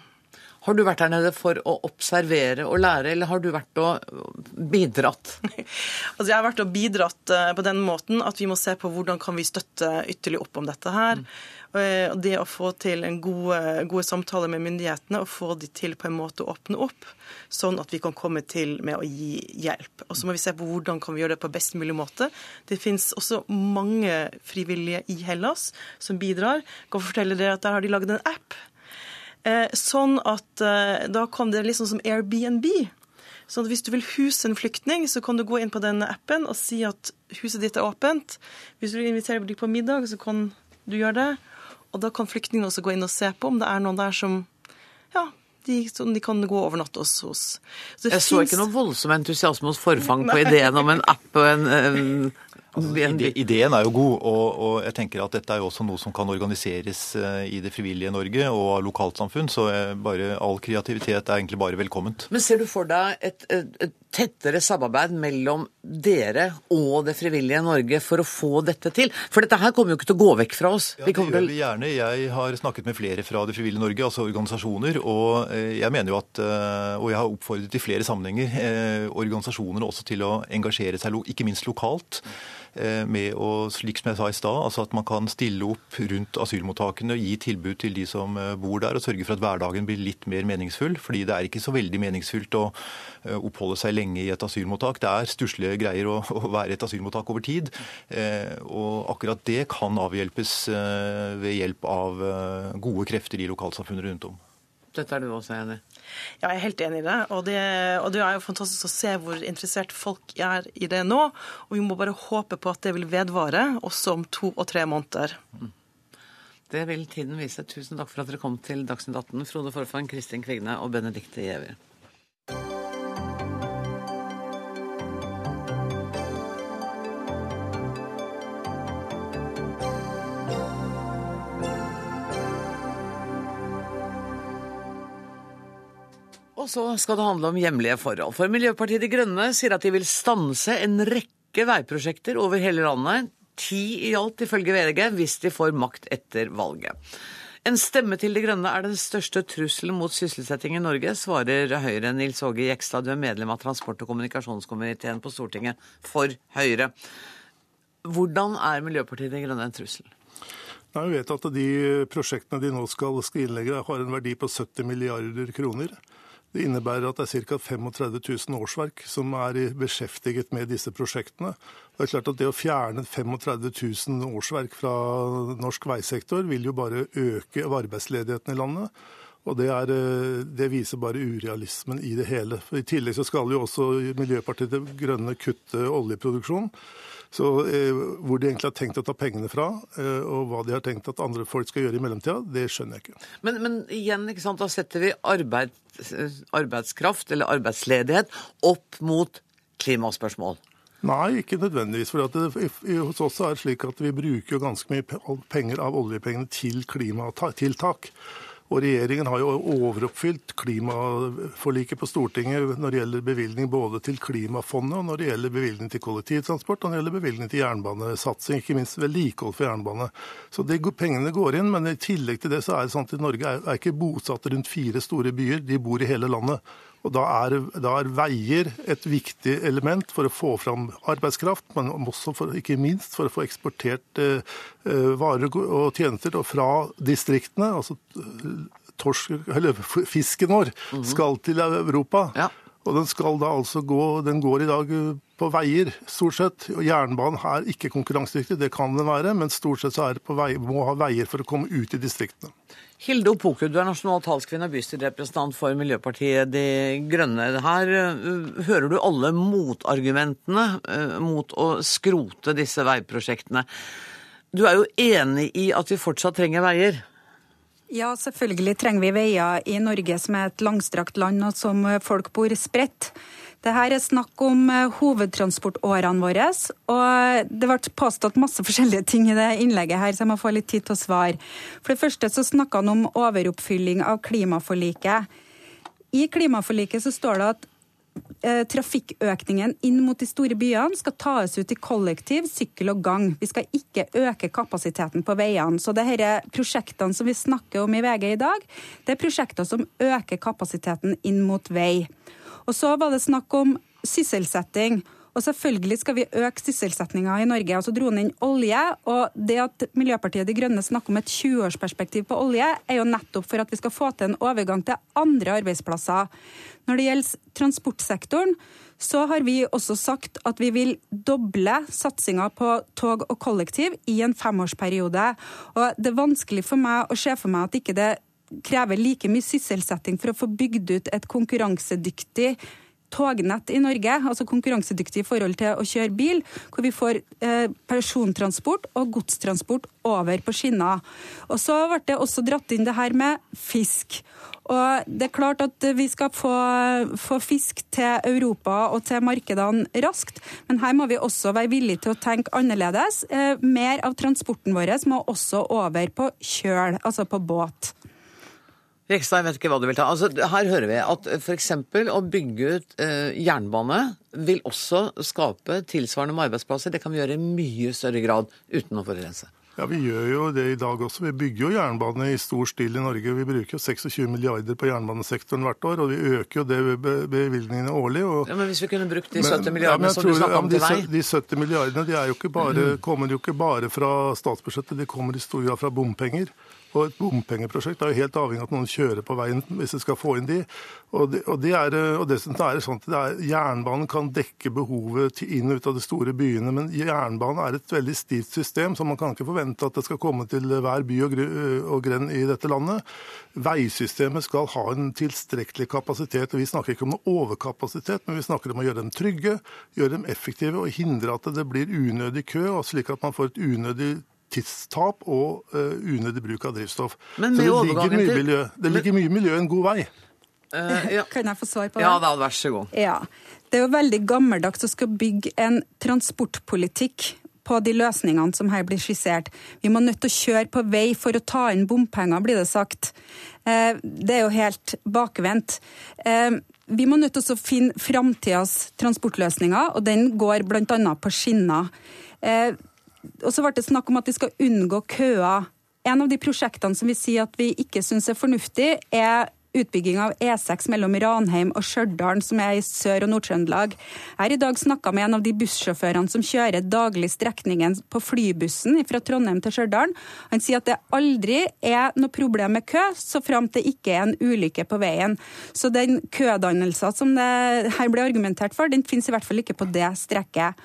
S1: Har du vært der nede for å observere og lære, eller har du vært og bidratt?
S11: altså jeg har vært og bidratt eh, på den måten at vi må se på hvordan kan vi støtte ytterligere opp om dette her. Mm. Og det å få til en gode, gode samtaler med myndighetene og få de til på en måte å åpne opp, sånn at vi kan komme til med å gi hjelp. Og så må vi se på hvordan kan vi gjøre det på best mulig måte. Det finnes også mange frivillige i Hellas som bidrar. Jeg kan fortelle dere at Der har de laget en app Eh, sånn at eh, da kom det liksom som Airbnb. Sånn at Hvis du vil huse en flyktning, så kan du gå inn på denne appen og si at huset ditt er åpent. Hvis du vil invitere dem på middag, så kan du gjøre det. Og da kan flyktningene også gå inn og se på om det er noen der som ja, de, de kan gå over overnatte hos. hos.
S1: Så jeg så ikke noe voldsom entusiasme hos Forfang på ideen om en app og en, en
S9: Altså, ideen er jo god, og, og, jeg tenker at dette er jo også noe som kan organiseres eh, i det frivillige Norge og av lokalsamfunn. Så bare, all kreativitet er egentlig bare velkomment.
S1: Men ser du for deg et, et, et tettere samarbeid mellom dere og det frivillige Norge for å få dette til? For dette her kommer jo ikke til å gå vekk fra oss.
S9: Ja, det gjør vi gjerne. Jeg har snakket med flere fra det frivillige Norge, altså organisasjoner. Og eh, jeg mener jo at, eh, og jeg har oppfordret i flere sammenhenger organisasjoner også til å engasjere seg, ikke minst lokalt. Eh, med å, slik som jeg sa i stad, altså at man kan stille opp rundt asylmottakene, og gi tilbud til de som eh, bor der, og sørge for at hverdagen blir litt mer meningsfull. Fordi det er ikke så veldig meningsfullt å eh, oppholde seg lenge i et asylmottak. Det er stusslige greier å, å være et asylmottak over tid. Og akkurat det kan avhjelpes ved hjelp av gode krefter i lokalsamfunnet rundt om.
S1: Dette er du også enig i?
S11: Ja, jeg er helt enig i det. Og, det. og det er jo fantastisk å se hvor interessert folk er i det nå. Og vi må bare håpe på at det vil vedvare også om to og tre måneder.
S1: Det vil tiden vise. Tusen takk for at dere kom til Dagsnytt 18, Frode Forfang, Kristin Kvigne og Benedicte Giæver. Og så skal det handle om hjemlige forhold. For Miljøpartiet De Grønne sier at de vil stanse en rekke veiprosjekter over hele landet. Ti i alt, ifølge VG, hvis de får makt etter valget. En stemme til De Grønne er den største trusselen mot sysselsetting i Norge, svarer Høyre. Nils Åge Jekstad, du er medlem av transport- og kommunikasjonskomiteen på Stortinget for Høyre. Hvordan er Miljøpartiet De Grønne en trussel?
S12: Nei, vi vet at De prosjektene de nå skal skrinlegge, har en verdi på 70 milliarder kroner. Det innebærer at det er ca. 35 000 årsverk som er beskjeftiget med disse prosjektene. Det er klart at det å fjerne 35 000 årsverk fra norsk veisektor vil jo bare øke arbeidsledigheten i landet. Og det, er, det, viser bare urealismen i det hele. For I tillegg så skal jo også Miljøpartiet De Grønne kutte oljeproduksjonen. Så eh, Hvor de egentlig har tenkt å ta pengene fra, eh, og hva de har tenkt at andre folk skal gjøre i mellomtida, det skjønner jeg ikke.
S1: Men, men igjen, ikke sant, da setter vi arbeid, arbeidskraft, eller arbeidsledighet, opp mot klimaspørsmål.
S12: Nei, ikke nødvendigvis. for det, Hos oss er det slik at vi bruker ganske mye penger av oljepengene til klimatiltak. Og regjeringen har jo overoppfylt klimaforliket på Stortinget når det gjelder bevilgning både til klimafondet, og når det gjelder bevilgning til kollektivtransport og når det gjelder bevilgning til jernbanesatsing, ikke minst vedlikehold for jernbane. Så det, pengene går inn, men i tillegg til det så er det sånn at Norge er, er ikke bosatt rundt fire store byer, de bor i hele landet. Og da er, da er, veier et viktig element for å få fram arbeidskraft, men også for, ikke minst for å få eksportert eh, eh varer og tjenester fra distriktene. altså eh, torsk, eller Fisken vår mhm. skal til Europa. Ja. Og den skal da altså gå, den går i dag eh, på veier, stort sett. Og jernbanen er ikke konkurransedyktig, det kan den være, men stort sett så er det på vei, må ha veier for å komme ut i distriktene.
S1: Hilde Opoku, du er nasjonal talskvinne og bystyrerepresentant for Miljøpartiet De Grønne. Her uh, hører du alle motargumentene uh, mot å skrote disse veiprosjektene. Du er jo enig i at vi fortsatt trenger veier?
S13: Ja, selvfølgelig trenger vi veier i Norge som er et langstrakt land og som folk bor spredt. Det her er snakk om eh, hovedtransportårene våre. og Det ble påstått masse forskjellige ting i det innlegget, her, så jeg må få litt tid til å svare. For det første så snakka han om overoppfylling av klimaforliket. I klimaforliket så står det at trafikkøkningen inn mot de store byene skal tas ut i kollektiv, sykkel og gang. Vi skal ikke øke kapasiteten på veiene. Så det disse prosjektene som vi snakker om i VG i dag, det er prosjekter som øker kapasiteten inn mot vei. Og så var det snakk om sysselsetting. Og selvfølgelig skal vi øke sysselsettinga i Norge. Og så dro han inn olje. Og det at Miljøpartiet De Grønne snakker om et 20-årsperspektiv på olje, er jo nettopp for at vi skal få til en overgang til andre arbeidsplasser. Når det gjelder transportsektoren, så har vi også sagt at vi vil doble satsinga på tog og kollektiv i en femårsperiode. Og det er vanskelig for meg å se for meg at ikke det krever like mye sysselsetting for å få bygd ut et konkurransedyktig tognett i Norge, altså konkurransedyktig i forhold til å kjøre bil, hvor vi får eh, persontransport og godstransport over på skinner. Og Så ble det også dratt inn det her med fisk. Og det er klart at Vi skal få, få, fisk til Europa og til markedene raskt, men her må vi også være villige til å tenke annerledes. Eh, mer av transporten vår må også over på kjøl, altså på båt.
S1: Rekstad, jeg vet ikke hva du vil ta. Altså, her hører vi at f.eks. å bygge ut eh, jernbane vil også skape tilsvarende med arbeidsplasser. Det kan vi gjøre i mye større grad uten å forurense.
S12: Ja, Vi gjør jo det i dag også. Vi bygger jo jernbane i stor stil i Norge. Vi bruker jo 26 milliarder på jernbanesektoren hvert år, og vi øker jo det bevilgningene årlig. Og...
S1: Ja, men Hvis vi kunne brukt de 70 milliardene ja, som du snakket om til vei?
S12: De 70 milliardene de jo bare, mm. kommer jo ikke bare fra statsbudsjettet, de kommer i stor grad fra bompenger. Og et bompengeprosjekt er jo helt avhengig av at noen kjører på veien hvis de skal få inn de. Og, det, og, det er, og dessuten er det sånn at det er, jernbanen kan dekke behovet til inn og ut av de store byene, men jernbanen er et veldig stivt system, så man kan ikke forvente at det skal komme til hver by og, og grend i dette landet. Veisystemet skal ha en tilstrekkelig kapasitet. og Vi snakker ikke om noe overkapasitet, men vi snakker om å gjøre dem trygge, gjøre dem effektive og hindre at det blir unødig kø, og slik at man får et unødig tidstap og uh, unødig bruk av drivstoff. Men med Så det ligger, mye miljø, det ligger mye miljø en god vei.
S13: Uh, ja. Kan jeg få svar på det?
S1: Ja da, vær så god.
S13: Ja. Det er jo veldig gammeldags å skal bygge en transportpolitikk på de løsningene som her blir skissert. Vi må nødt til å kjøre på vei for å ta inn bompenger, blir det sagt. Uh, det er jo helt bakvendt. Vi må nødt til å finne framtidas transportløsninger, og den går bl.a. på skinner. Og så ble det snakk om at de skal unngå køer. En av de prosjektene som vi sier at vi ikke syns er fornuftig, er utbygging av E6 mellom Ranheim og Stjørdal, som er i Sør- og Nord-Trøndelag. Jeg har i dag snakka med en av de bussjåførene som kjører daglig strekningen på flybussen fra Trondheim til Stjørdal. Han sier at det aldri er noe problem med kø, så framt til ikke er en ulykke på veien. Så den kødannelsen som det her ble argumentert for, den finnes i hvert fall ikke på det strekket.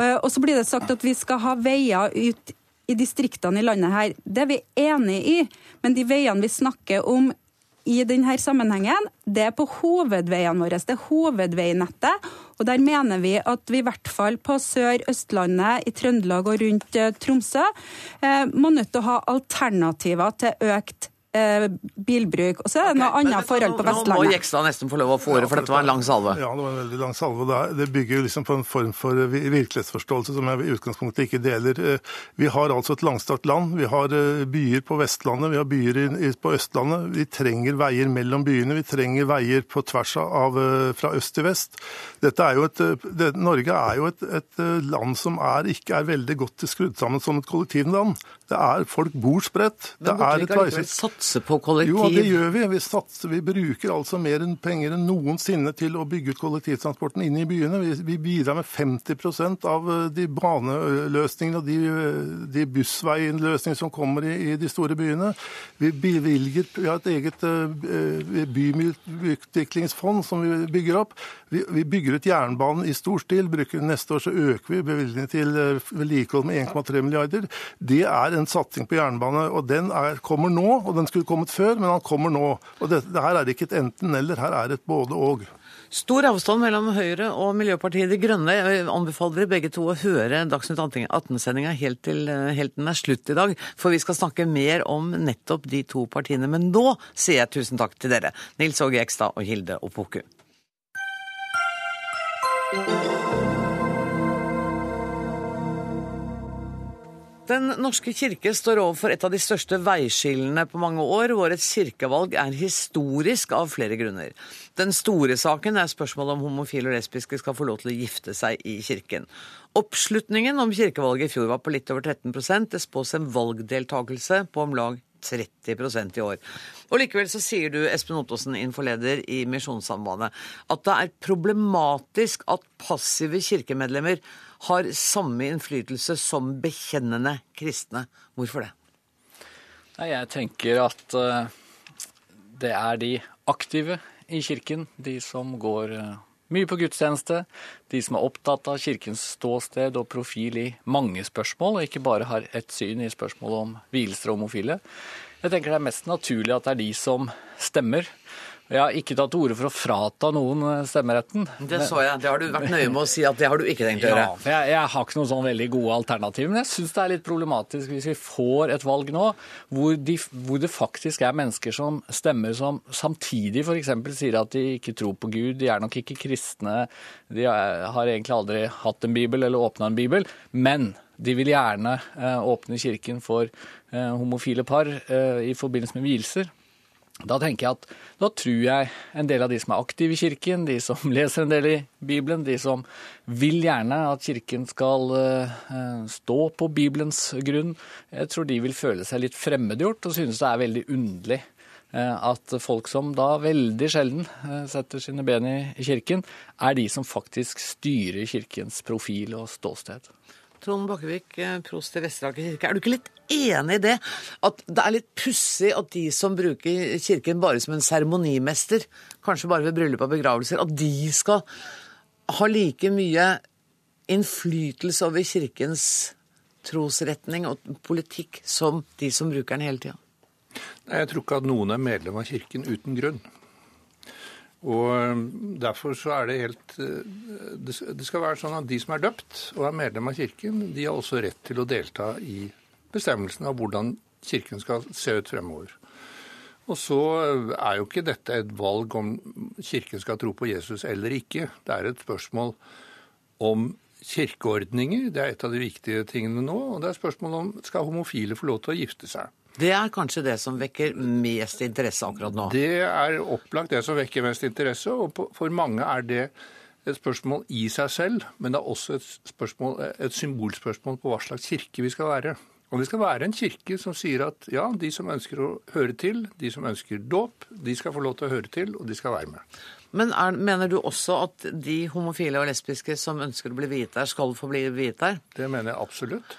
S13: Eh, og så blir det sagt at vi skal ha veier ut i distriktene i landet her. Det er vi enig i, men de veiene vi snakker om i denne sammenhengen, det er på hovedveiene våre. Det er hovedveinettet. Og der mener vi at vi i hvert fall på Sør-Østlandet, i Trøndelag og rundt eh, Tromsø, eh, må nødt til å ha alternativer til økt eh, bilbruk. Og så er det okay, noe annet forhold på Vestlandet.
S1: Nå må Jekstad nesten få lov å få ordet, for dette var en lang salve.
S12: Ja, det var en veldig lang salve. Det, det bygger jo liksom på en form for virkelighetsforståelse som jeg i utgangspunktet ikke deler. Eh, vi har altså et langstrakt land. Vi har eh, byer på Vestlandet, vi har byer på Østlandet. Vi trenger veier mellom byene. Vi trenger veier på tvers av eh, fra øst til vest. Dette er jo et, det, Norge er jo et, et land som er, ikke er veldig godt skrudd sammen som et kollektivland. Det er, Folk bor spredt.
S1: Men burde er ikke allikevel satse på kollektiv?
S12: Jo, det gjør vi. Vi, satser, vi bruker altså mer enn penger enn noensinne til å bygge ut kollektivtransporten inne i byene. Vi, vi bidrar med 50 av eh, de baneløsningene og de, eh, de bussveiløsningene som kommer i, i, de store byene. Vi bevilger Vi har et eget uh, byutviklingsfond som vi bygger opp. Vi, vi, bygger ut jernbanen i stor stil. Bruker, neste år så øker vi bevilgningen til vedlikehold med 1,3 milliarder. Det er en satsing på jernbane, og den er, kommer nå. og Den skulle kommet før, men den kommer nå. Og det, det her er ikke et enten-eller, her er et både-og.
S1: Stor avstand mellom Høyre og Miljøpartiet De Grønne. Jeg anbefaler begge to å høre Dagsnytt 18-sendinga helt til helt den er slutt i dag, for vi skal snakke mer om nettopp de to partiene. Men nå sier jeg tusen takk til dere, Nils Åge Ekstad og Hilde Opoku. Den norske kirke står overfor et av de største veiskillene på mange år. Årets kirkevalg er historisk av flere grunner. Den store saken er spørsmålet om homofile og lesbiske skal få lov til å gifte seg i kirken. Oppslutningen om kirkevalget i fjor var på litt over 13% Det spås en valgdeltakelse på om lag 30% i år. Og Likevel så sier du, Espen Ottosen, infoleder i Misjonssambandet, at det er problematisk at passive kirkemedlemmer har samme innflytelse som bekjennende kristne. Hvorfor det?
S14: Jeg tenker at eh, det er de aktive i kirken, de som går eh, mye på gudstjeneste, de som er opptatt av kirkens ståsted og profil i mange spørsmål, og ikke bare har ett syn i spørsmålet om vielser og homofile. Jeg tenker det er mest naturlig at det er de som stemmer jeg har ikke tatt til orde for å frata noen eh, stemmeretten.
S1: Det så jeg. Det har du vært nøye med å si at det har du ikke tenkt å gjøre.
S14: Ja, jeg, jeg har ikke noen sånn veldig gode alternativer. Men jeg syns det er litt problematisk hvis vi får et valg nå hvor, de, hvor det faktisk er mennesker som stemmer som samtidig f.eks. sier at de ikke tror på Gud, de er nok ikke kristne, de har egentlig aldri hatt en bibel eller åpna en bibel. men de vil gjerne eh, åpne kirken for eh, homofile par i forbindelse med vielser. Da tenker jeg at da tror jeg en del av de som er aktive i kirken, de som leser en del i Bibelen, de som vil gjerne at kirken skal uh, stå på Bibelens grunn, jeg tror de vil føle seg litt fremmedgjort og synes det er veldig underlig uh, at folk som da veldig sjelden setter sine ben i kirken, er de som faktisk styrer kirkens profil og ståsted.
S1: Trond Bakkevik, prost i Vesteraker kirke. Er du ikke litt enig i det? At det er litt pussig at de som bruker kirken bare som en seremonimester, kanskje bare ved bryllup og begravelser, at de skal ha like mye innflytelse over kirkens trosretning og politikk som de som bruker den hele tida?
S15: Jeg tror ikke at noen er medlem av kirken uten grunn. Og um, Derfor så er det helt uh, Det skal være sånn at de som er døpt og er medlem av kirken, de har også rett til å delta i bestemmelsen av hvordan Kirken skal se ut fremover. Og så er jo ikke dette et valg om Kirken skal tro på Jesus eller ikke. Det er et spørsmål om kirkeordninger. Det er et av de viktige tingene nå. Og det er spørsmål om skal homofile få lov til å gifte seg.
S1: Det er kanskje det som vekker mest interesse akkurat nå?
S15: Det er opplagt det som vekker mest interesse, og for mange er det et spørsmål i seg selv, men det er også et, spørsmål, et symbolspørsmål på hva slags kirke vi skal være. Og vi skal være en kirke som sier at ja, de som ønsker å høre til, de som ønsker dåp, de skal få lov til å høre til, og de skal være med.
S1: Men er, mener du også at de homofile og lesbiske som ønsker å bli viet der, skal få bli viet der?
S15: Det mener jeg absolutt.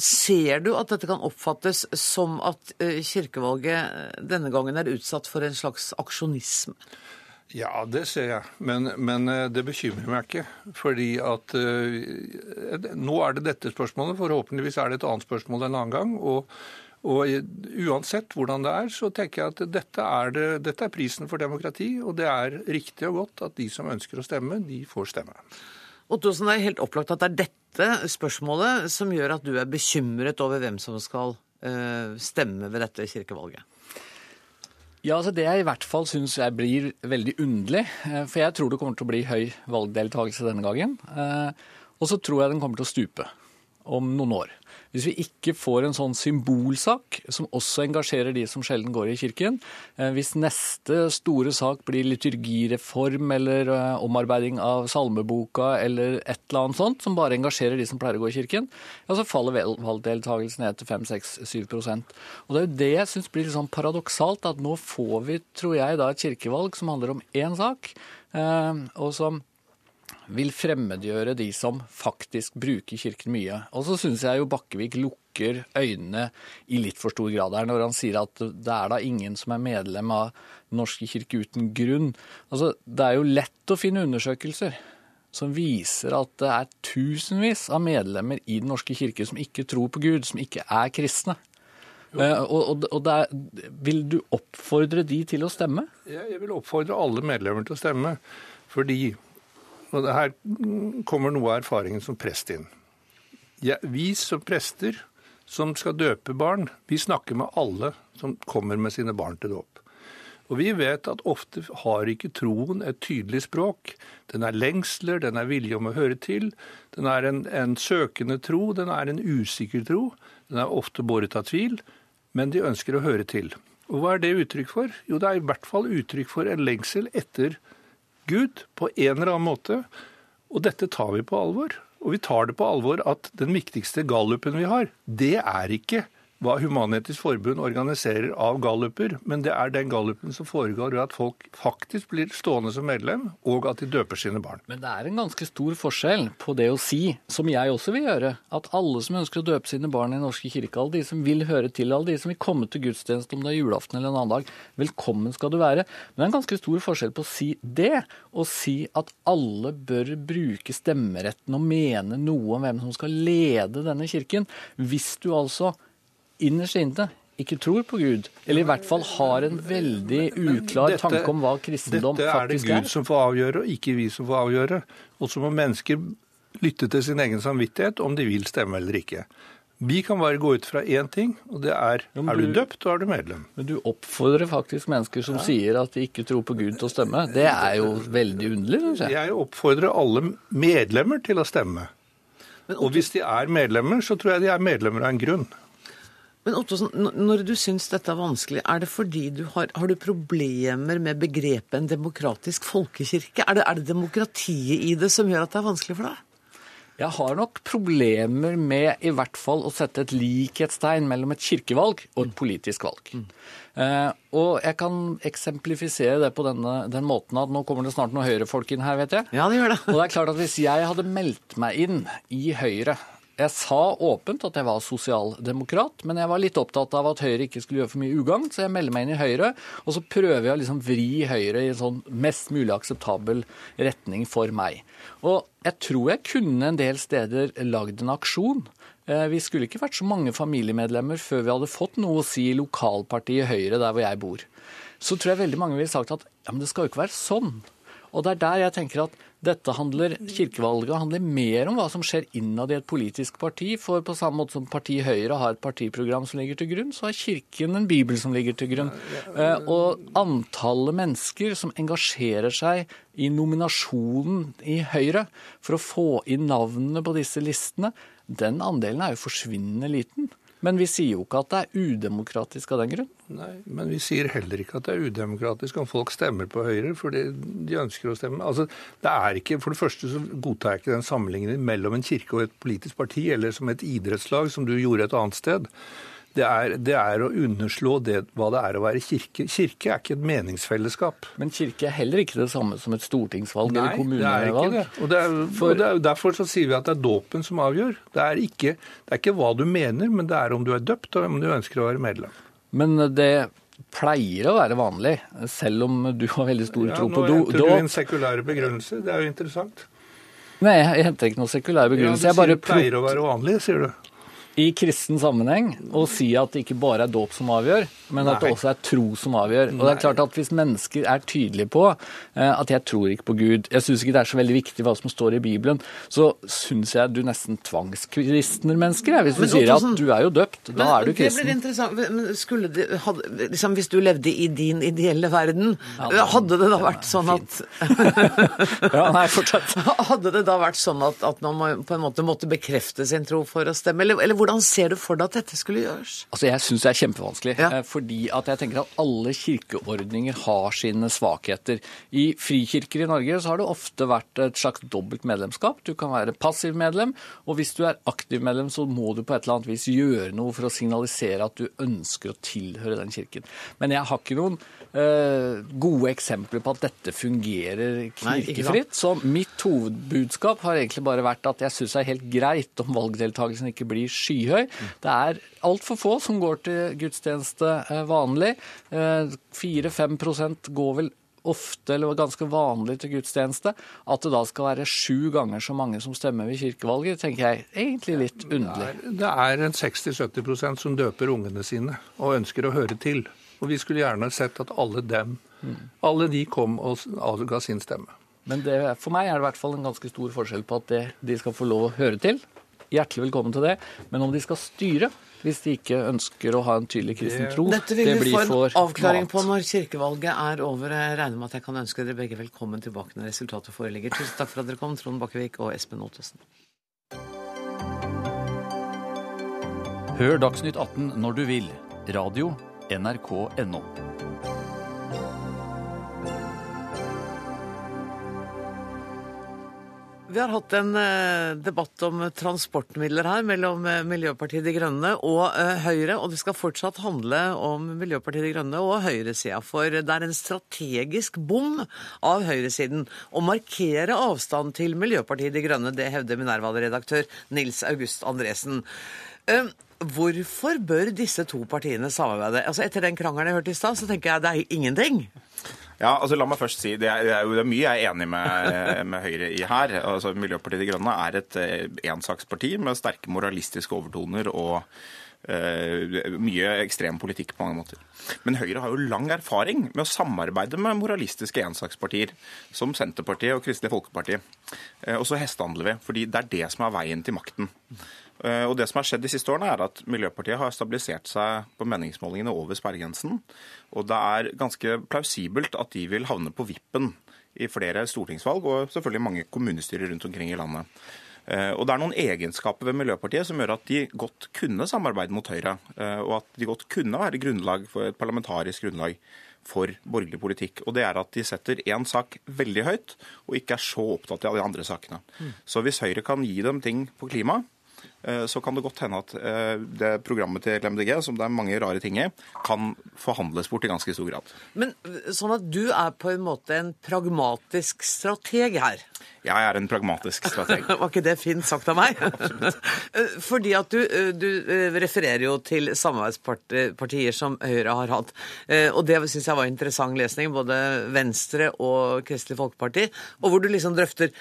S1: Ser du at dette kan oppfattes som at kirkevalget denne gangen er utsatt for en slags aksjonisme?
S15: Ja, det ser jeg. Men, men, eh, det bekymrer meg ikke. Fordi at uh, nå er det dette spørsmålet. Forhåpentligvis er det et annet spørsmål en annen gang. Og, og uansett hvordan det er, så tenker jeg at dette er, det, dette er, prisen for demokrati. Og det er riktig og godt at de som ønsker å stemme, de får stemme.
S1: Ottosen, det er helt opplagt at det er dette spørsmålet som gjør at du er bekymret over hvem som skal uh, stemme ved dette kirkevalget.
S14: Ja, altså Det jeg i hvert fall syns blir veldig underlig, eh, for jeg tror det kommer til å bli høy valgdeltakelse denne gangen. Eh, og så tror jeg den kommer til å stupe om noen år. Hvis vi ikke får en sånn symbolsak som også engasjerer de som sjelden går i kirken, eh, hvis neste store sak blir liturgireform eller eh, omarbeiding av salmeboka eller et eller annet sånt, som bare engasjerer de som pleier å gå i kirken, ja, så faller valgdeltakelsen ned til 5-6-7% Og Det er jo det jeg syns blir litt sånn paradoksalt, at nå får vi, tror jeg, da et kirkevalg som handler om én sak, eh, og som vil fremmedgjøre de som faktisk bruker kirken mye. Og så syns jeg jo Bakkevik lukker øynene i litt for stor grad her når han sier at det er da ingen som er medlem av Den norske kirke uten grunn. Altså, Det er jo lett å finne undersøkelser som viser at det er tusenvis av medlemmer i Den norske kirke som ikke tror på Gud, som ikke er kristne. Uh, og, og der, Vil du oppfordre de til å stemme?
S15: Jeg vil oppfordre alle medlemmer til å stemme. Fordi og her kommer noe av erfaringen som prest inn. Ja, vi som prester som skal døpe barn, vi snakker med alle som kommer med sine barn til dåp. Og vi vet at ofte har ikke troen et tydelig språk. Den er lengsler, den er vilje om å høre til. Den er en, en søkende tro, den er en usikker tro. Den er ofte båret av tvil, men de ønsker å høre til. Og hva er det uttrykk for? Jo, det er i hvert fall uttrykk for en lengsel etter Gud på en eller annen måte. Og dette tar vi på alvor. Og vi tar det på alvor at den viktigste gallupen vi har, det er ikke hva Human-Etisk Forbund organiserer av galluper, men det er den gallupen som foregår ved at folk faktisk blir stående som medlem, og at de døper sine barn.
S14: Men det er en ganske stor forskjell på det å si, som jeg også vil gjøre, at alle som ønsker å døpe sine barn i Norske kirke, alle de som vil høre til, alle de som vil komme til gudstjeneste om det er julaften eller en annen dag, velkommen skal du være. Men det er en ganske stor forskjell på å si det, og si at alle bør bruke stemmeretten og mene noe om hvem som skal lede denne kirken. Hvis du altså innerst inne ikke tror på Gud, eller i hvert fall har en veldig uklar
S15: Dette-
S14: tanke om hva kristendom faktisk er.
S15: Dette er det Gud som får avgjøre, og ikke vi som får avgjøre. Og så må mennesker lytte til sin egen samvittighet om de vil stemme eller ikke. Vi kan bare gå ut fra én ting, og det er
S14: men
S15: er du
S14: du-
S15: døpt, og er du medlem.
S14: Men du oppfordrer faktisk mennesker som sier at de ikke tror på Gud til å stemme. Det er jo veldig underlig, syns jeg.
S15: Jeg oppfordrer alle medlemmer til å stemme. Og hvis de er medlemmer, så tror jeg de er medlemmer av en grunn.
S1: Men Ottosen, når du syns dette er vanskelig, er det fordi du har, har du problemer med begrepet en demokratisk folkekirke? Er det, er det demokratiet i det som gjør at det er vanskelig for deg?
S14: Jeg har nok problemer med i hvert fall å sette et likhetstegn mellom et kirkevalg og et politisk valg. Eh, og jeg kan eksemplifisere det på denne, den måten at nå kommer det snart noen Høyre-folk inn her, vet jeg.
S1: Ja, det gjør det.
S14: Og det er klart at hvis jeg hadde meldt meg inn i Høyre jeg sa åpent at jeg var sosialdemokrat, men jeg var litt opptatt av at Høyre ikke skulle gjøre for mye ugagn, så jeg melder meg inn i Høyre. Og så prøver jeg å liksom vri Høyre i en sånn mest mulig akseptabel retning for meg. Og jeg tror jeg kunne en del steder lagd en aksjon. Eh, Vi skulle ikke vært så mange familiemedlemmer før vi hadde fått noe å si i lokalpartiet Høyre der hvor jeg bor. Så tror jeg veldig mange ville sagt at ja, men det skal jo ikke være sånn. Og det er der jeg tenker at dette handler, kirkevalget handler mer om hva som skjer innad i et politisk parti. For på samme måte som partiet Høyre har et partiprogram som ligger til grunn, så har Kirken en bibel som ligger til grunn. Eh, Og antallet mennesker som engasjerer seg i nominasjonen i Høyre for å få inn navnene på disse listene, den andelen er jo forsvinnende liten. Men vi sier jo ikke at det er udemokratisk av den grunn.
S15: Nei, Men vi sier heller ikke at det er udemokratisk om folk stemmer på Høyre fordi de ønsker å stemme. Altså, det er ikke, For det første så godtar jeg ikke den sammenligningen mellom en kirke og et politisk parti, eller som et idrettslag, som du gjorde et annet sted. Det er, det er å underslå det, hva det er å være kirke. Kirke er ikke et meningsfellesskap.
S14: Men kirke er heller ikke det samme som et stortingsvalg
S15: Nei,
S14: eller
S15: det er ikke
S14: kommunevalg.
S15: det. Og, det er,
S14: For-
S15: og det er, derfor så sier vi at det er dåpen som avgjør. Det er, ikke, det er ikke hva du mener, men det er om du er døpt og om du ønsker å være medlem.
S14: Men det pleier å være vanlig, selv om du har veldig stor
S15: Ja,
S14: tro på dåp.
S15: Nå henter du en sekulær begrunnelse. Det er jo interessant.
S14: Nei, jeg henter ikke noen sekulær
S15: Ja,
S14: begrunnelse.
S15: du
S14: jeg bare
S15: sier det pleier å være vanlig, sier du.
S14: I kristen sammenheng å si at det ikke bare er dåp som avgjør, men at det også er tro som avgjør. Og det er klart at Hvis mennesker er tydelige på eh, at jeg tror ikke på Gud, jeg syns ikke det er så veldig viktig hva som står i Bibelen, så syns jeg du nesten tvangskristner mennesker. jeg, Hvis du
S1: Men
S14: sier at du er jo døpt, da er du
S1: Det blir interessant. Men skulle det, hadde, liksom, hvis du levde i din ideelle verden, hadde det da vært sånn at
S14: Ja, nei, fortsatt.
S1: Hadde det da vært sånn at, at man på en måte måtte bekrefte sin tro for å stemme? Eller, eller hvordan ser du for deg at dette skulle gjøres?
S14: Altså, Jeg syns det er kjempevanskelig. Ja. Fordi at jeg tenker at alle kirkeordninger har sine svakheter. I frikirker i Norge så har det ofte vært et slags dobbelt medlemskap. Du kan være passiv medlem, og hvis du er aktiv medlem, så må du på et eller annet vis gjøre noe for å signalisere at du ønsker å tilhøre den kirken. Men jeg har ikke noen uh, gode eksempler på at dette fungerer knirkefritt. Så mitt hovedbudskap har egentlig bare vært at jeg syns det er helt greit om valgdeltakelsen ikke blir skyhøy. Det er altfor få som går til gudstjeneste eh, vanlig. Eh, 4-5 går vel ofte eller ganske vanlig til gudstjeneste. At det da skal være sju ganger så mange som stemmer ved kirkevalget, tenker jeg egentlig litt underlig.
S15: Det er en 60-70% som døper ungene sine og ønsker å høre til. Og vi skulle gjerne sett at alle dem, alle de kom og avga sin stemme.
S14: Men det, for meg er det i hvert fall en ganske stor forskjell på at det, de skal få lov å høre til, hjertelig velkommen til det. Men om de skal styre, hvis de ikke ønsker å ha en tydelig kristen tro,
S1: Dette vil vi få en avklaring
S14: mat.
S1: på når kirkevalget er over. Jeg regner med at jeg kan ønske dere begge velkommen tilbake når resultatet foreligger. Tusen takk for at dere kom, Trond Bakkevik og Espen Ottesen.
S16: Hør Dagsnytt 18 når du vil. Radio NRK.no.
S1: Vi har hatt en eh, debatt om transportmidler her mellom eh, Miljøpartiet De Grønne og eh, Høyre, og det skal fortsatt handle om Miljøpartiet De Grønne og høyresida. For det er en strategisk bom av høyresiden å markere avstand til Miljøpartiet De Grønne. Det hevder Minerva-redaktør Nils August Andresen. Hvorfor bør disse to partiene samarbeide? Altså Etter den krangelen jeg hørte i stad, så tenker jeg det er ingenting.
S17: Ja, altså La meg først si, Det er, det er jo det er mye jeg er enig med, med Høyre i her. Altså Miljøpartiet De Grønne er et eh, ensaksparti med sterke moralistiske overtoner og mye ekstrem politikk på mange måter. Men Høyre har jo lang erfaring med å samarbeide med moralistiske ensakspartier, som Senterpartiet og Kristelig Folkeparti. Eh, og så hestehandler vi, fordi det er det som er veien til makten. Eh, Og det som har skjedd de siste årene, er at Miljøpartiet har stabilisert seg på meningsmålingene over sperregrensen. Og det er ganske plausibelt at de vil havne på vippen i flere stortingsvalg, og selvfølgelig mange kommunestyrer rundt omkring i landet. Eh, Og det er noen egenskaper ved Miljøpartiet som gjør at de godt kunne samarbeide mot Høyre, eh, og at de godt kunne være grunnlag for et parlamentarisk grunnlag for borgerlig politikk. Og det er at de setter én sak veldig høyt, og ikke er så opptatt av de andre sakene. Så hvis Høyre kan gi dem ting på klima, så kan det godt hende at eh, det programmet til MDG, som det er mange rare ting i, kan forhandles bort i ganske stor grad.
S1: Men sånn at du er på en måte en pragmatisk strateg her.
S17: Jeg er en pragmatisk strateg.
S1: Var ikke det fint sagt av meg? Absolutt. Fordi at du, du eh, refererer jo til samarbeidspartier som Høyre har hatt. Eh, Og det syns jeg var interessant lesning, både Venstre og Kristelig Folkeparti. Og hvor du liksom drøfter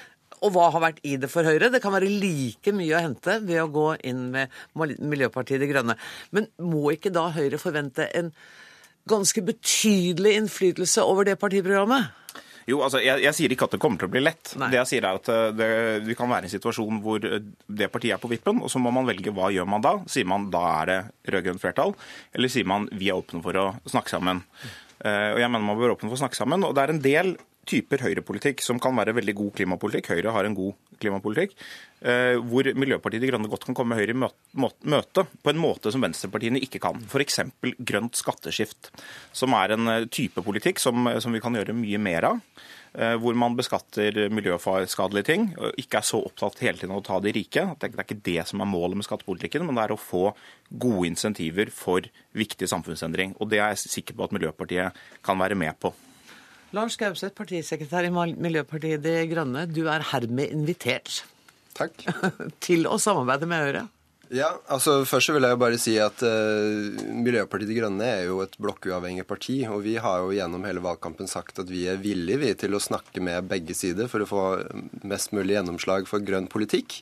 S1: og hva har vært i det for Høyre? Det kan være like mye å hente ved å gå inn med Miljøpartiet De Grønne. Men må ikke da Høyre forvente en ganske betydelig innflytelse over det partiprogrammet?
S17: Jo, altså, jeg, jeg sier ikke at det kommer til å bli lett. Det jeg sier er at eh, det, Vi kan være i en situasjon hvor eh, det partiet er på vippen, og så må man velge hva gjør man da. Sier man da er det rød-grønt flertall, eller sier man vi er åpne for å snakke sammen. Eh, og jeg mener man bør åpne for å snakke sammen, og det er en del typer høyrepolitikk som kan være veldig god klimapolitikk. Høyre har en god klimapolitikk. eh, Hvor Miljøpartiet De Grønne godt kan komme Høyre i møte på en måte som venstrepartiene ikke kan. F.eks. grønt skatteskift, som er en eh, type politikk som, som vi kan gjøre mye mer av. eh, Hvor man beskatter miljøskadelige ting, og ikke er så opptatt hele tiden av å ta de rike. Det er ikke det som er målet med skattepolitikken, men det er å få gode insentiver for viktig samfunnsendring. Og det er jeg sikker på at Miljøpartiet kan være med på.
S1: Lars Gauseth, partisekretær i Miljøpartiet De Grønne. Du er hermed invitert
S18: Takk.
S1: til å samarbeide med Høyre.
S18: Ja, altså Først vil jeg jo bare si at uh, Miljøpartiet De Grønne er jo et blokkuavhengig parti. Og vi har jo gjennom hele valgkampen sagt at vi er villige vi, til å snakke med begge sider for å få mest mulig gjennomslag for grønn politikk.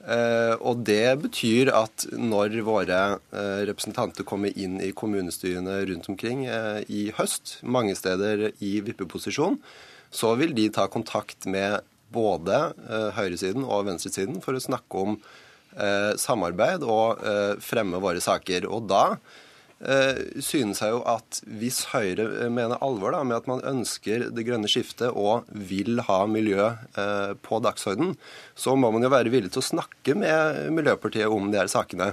S18: Eh, og det betyr at når våre eh, representanter kommer inn i kommunestyrene rundt omkring eh, i høst, mange steder i vippeposisjon, så vil de ta kontakt med både høyresiden og venstresiden for å snakke om samarbeid og fremme våre saker. Og da synes jeg jo at hvis Høyre mener alvor da, med at man ønsker det grønne skiftet og vil ha miljø eh, på dagsorden, så må man jo være villig til å snakke med Miljøpartiet om de her sakene.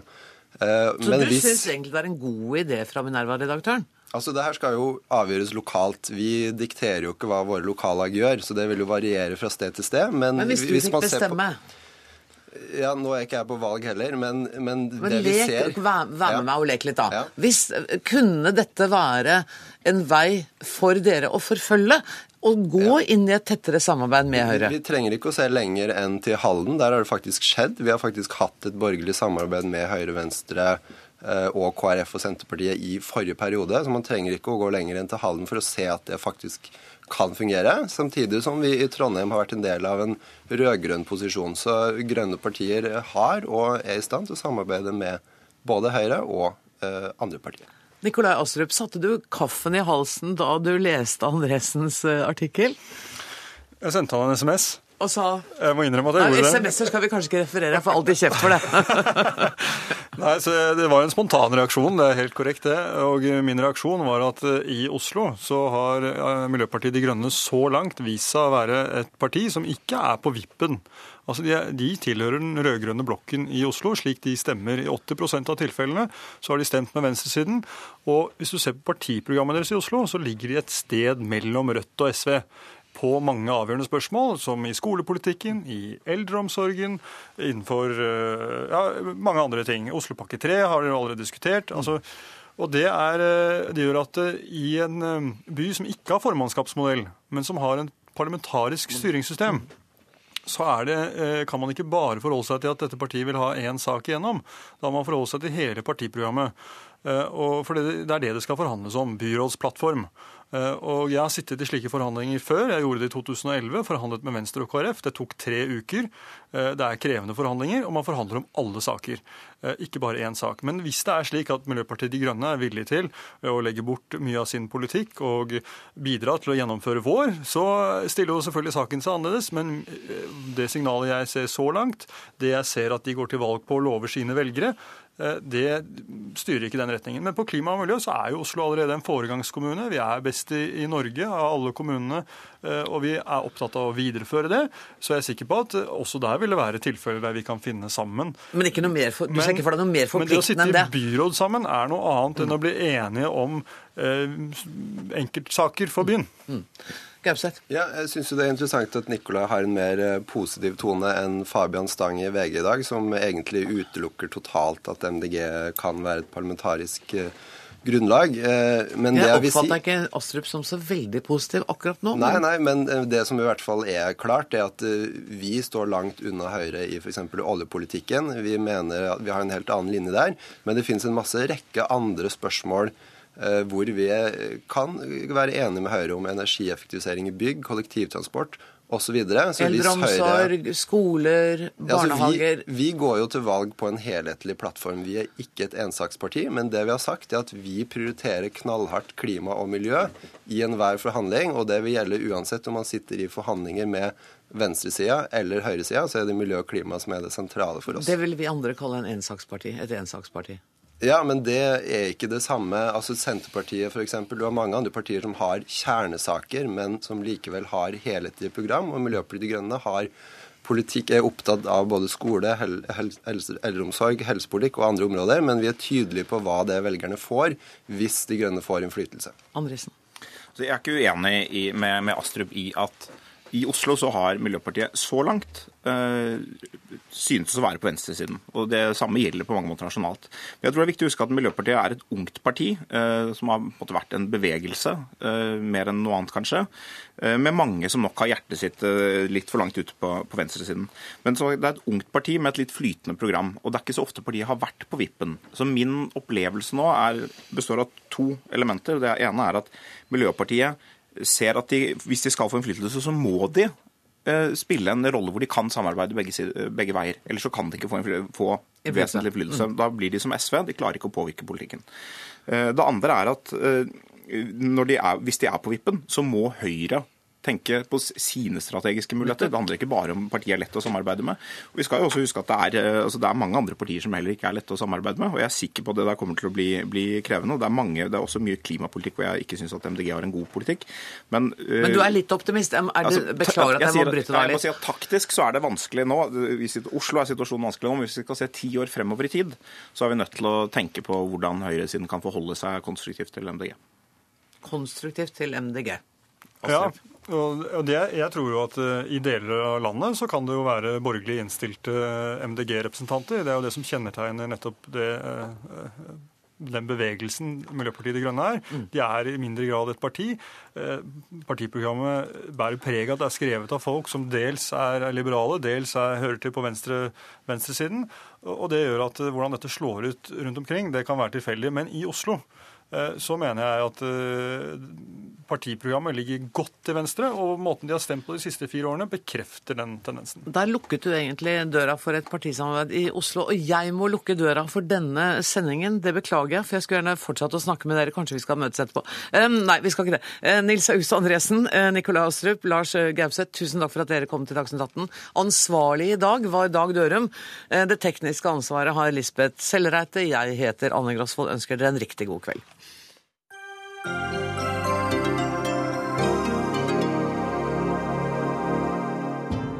S18: Eh,
S1: Så
S18: men
S1: du
S18: hvis-
S1: syns egentlig det er en god idé fra Minerva-redaktøren?
S18: Altså, Det her skal jo avgjøres lokalt. Vi dikterer jo ikke hva våre lokallag gjør, så det vil jo variere fra sted til sted. Men,
S1: Men hvis du fikk
S18: bestemme? på- Ja, Nå er ikke jeg på valg heller, men, men,
S1: men
S18: det vi ser
S1: vær, vær
S18: Ja.
S1: med meg og lek litt, da. Hvis, kunne dette være en vei for dere å forfølge? Å gå inn i et tettere samarbeid med Høyre?
S18: Vi trenger ikke å se lenger enn til Halden. Der har det faktisk skjedd. Vi har faktisk hatt et borgerlig samarbeid med Høyre, Venstre eh, og KrF og Senterpartiet i forrige periode. Så man trenger ikke å gå lenger enn til Halden for å se at det faktisk kan fungere. Samtidig som vi i Trondheim har vært en del av en rød-grønn posisjon. Så grønne partier har og er i stand til å samarbeide med både Høyre og eh, andre partier.
S1: Nikolai Astrup, satte du kaffen i halsen da du leste Andresens eh, artikkel?
S19: Jeg sendte han en SMS.
S1: Og sa
S19: Jeg må innrømme at jeg gjorde det.
S1: SMS-er skal vi kanskje ikke referere, jeg får alltid kjeft for det.
S19: Nei, så Det var en spontan reaksjon, det er helt korrekt det. Og min reaksjon var at eh, i Oslo så har eh, Miljøpartiet De Grønne så langt vist seg å være et parti som ikke er på vippen. Altså de, de tilhører den rød-grønne blokken i Oslo, slik de stemmer. I 80% av tilfellene så har de stemt med venstresiden. Og hvis du ser på partiprogrammet deres i Oslo, så ligger de et sted mellom Rødt og SV på mange avgjørende spørsmål, som i skolepolitikken, i eldreomsorgen, innenfor øh, ja, mange andre ting. Oslopakke 3 har dere allerede diskutert. altså og det, er, øh, det gjør at øh, i en by som ikke har formannskapsmodell, men som har en parlamentarisk styringssystem, så det, eh, kan man ikke bare forholde seg til at dette partiet vil ha én sak igjennom. Da må man forholde seg til hele partiprogrammet. Eh, Og for det, det er det det skal forhandles om. Byrådsplattform. Eh, Og jeg har sittet i slike forhandlinger før. Jeg gjorde det i 2011. Forhandlet med Venstre og KrF. Det tok tre uker. Eh, Det er krevende forhandlinger, og man forhandler om alle saker. Eh, Ikke bare én sak. Men hvis det er slik at Miljøpartiet De Grønne er villig til å legge bort mye av sin politikk og bidra til å gjennomføre vår, så stiller jo selvfølgelig saken seg annerledes. Men det signalet jeg ser så langt, det jeg ser at de går til valg på å love sine velgere, det styrer ikke den retningen. Men på klima og miljø så er jo Oslo allerede en foregangskommune. Vi er best i, i Norge av alle kommunene, eh, og vi er opptatt av å videreføre det. Så jeg er sikker på at eh, også der vil det være tilfeller der vi kan finne sammen.
S1: Men ikke noe mer for, du ser ikke for deg noe mer
S19: Men det å sitte i byråd sammen er noe annet enn å bli enige om eh, enkeltsaker for byen.
S1: Gaupseth?
S18: Ja, jeg syns det er interessant at Nicolai har en mer eh, positiv tone enn Fabian Stang i VG i dag, som egentlig utelukker totalt at MDG kan være et parlamentarisk eh, grunnlag. Eh, Men det
S1: Jeg
S18: jeg vil si
S1: oppfatter ikke Astrup som så veldig positiv akkurat nå.
S18: Nei, nei, men det som i hvert fall er klart, er at vi står langt unna Høyre i f.eks. oljepolitikken. Vi mener at vi har en helt annen linje der. Men det finnes en masse rekke andre spørsmål hvor vi eh, kan være enige med Høyre om energieffektivisering i bygg, kollektivtransport osv.
S1: Eldreomsorg, skoler,
S18: Ja,
S1: barnehager
S18: vi, vi går jo til valg på en helhetlig plattform. Vi er ikke et ensaksparti, men det vi har sagt er at vi prioriterer knallhardt klima og miljø i enhver forhandling, og det vil gjelde uansett om man sitter i forhandlinger med venstresida eller høyresida, så er det miljø og klima som er det sentrale for oss.
S1: Det vil vi andre kalle en ensaksparti. Et ensaksparti.
S18: Ja, men det er ikke det samme. Altså Senterpartiet for eksempel, Du har mange andre partier som har kjernesaker, men som likevel har helhetlige program. Og Miljøpartiet De Grønne har politikk, er opptatt av både skole, hel, hel, helse, eldreomsorg, helsepolitikk og andre områder. Men vi er tydelige på hva det velgerne får, hvis De Grønne får innflytelse.
S1: Andresen.
S17: Så jeg er ikke uenig i, med, med Astrup i at i Oslo så har Miljøpartiet så langt øh, syntes å være på venstresiden. Og det samme gjelder på mange måter nasjonalt. Men jeg tror det er viktig å huske at Miljøpartiet er et ungt parti øh, som har på en måte, vært en bevegelse, øh, mer enn noe annet kanskje, med mange som nok har hjertet sitt litt for langt ute på, på venstresiden. Men så det er et ungt parti med et litt flytende program, og det er ikke så ofte partiet har vært på vippen. Så min opplevelse nå er, består av to elementer. Det ene er at Miljøpartiet ser at de, hvis de skal få innflytelse, så må de eh, spille en rolle hvor de kan samarbeide begge, sid- begge veier. Ellers så kan de ikke få, få vesentlig innflytelse.
S1: Mm.
S17: Da blir de som SV, de klarer ikke å påvirke politikken. Eh, Det andre er at eh, når de er, hvis de er på vippen, så må Høyre tenke på sine strategiske muligheter. Det handler ikke bare om partiet er lett å samarbeide med. Og vi skal jo også huske at det er, eh, altså det er mange andre partier som heller ikke er lette å samarbeide med. Og jeg er sikker på at det der kommer til å bli, bli krevende. Og det er, mange, det er også mye klimapolitikk hvor jeg ikke syns at MDG har en god politikk. Men, uh,
S1: Men du er litt optimist. Er det,
S17: Altså,
S1: beklager at jeg må bryte deg litt.
S17: jeg må si at Taktisk så er det vanskelig nå. I Oslo er situasjonen vanskelig nå. men Hvis vi skal se ti år fremover i tid, så er vi nødt til å tenke på hvordan høyresiden kan forholde seg konstruktivt til MDG.
S1: Konstruktivt til MDG.
S19: Ja, og det, jeg tror jo at eh, i deler av landet så kan det jo være borgerlig innstilte MDG-representanter. Det er jo det som kjennetegner nettopp det, eh, eh, den bevegelsen Miljøpartiet De Grønne er. De er i mindre grad et parti. Eh, Partiprogrammet bærer preg av at det er skrevet av folk som dels er liberale, dels er, hører til på venstre, venstresiden. Og det gjør at eh, hvordan dette slår ut rundt omkring, det kan være tilfeldig. Men i Oslo eh, så mener jeg at eh, partiprogrammet ligger godt til Venstre, og måten de har stemt på de siste fire årene, bekrefter den tendensen.
S1: Der lukket du egentlig døra for et partisamarbeid i Oslo, og jeg må lukke døra for denne sendingen. Det beklager jeg, for jeg skulle gjerne fortsatt å snakke med dere. Kanskje vi skal møtes etterpå. Um, nei, vi skal ikke det. Uh, Nils August Andresen, Nicolai Astrup, Lars Gauseth, tusen takk for at dere kom til Dagsnytt 18. Ansvarlig i dag var Dag Dørum. Det tekniske ansvaret har Lisbeth Sellereite. Jeg heter Anne Grosvold. Ønsker dere en riktig god kveld.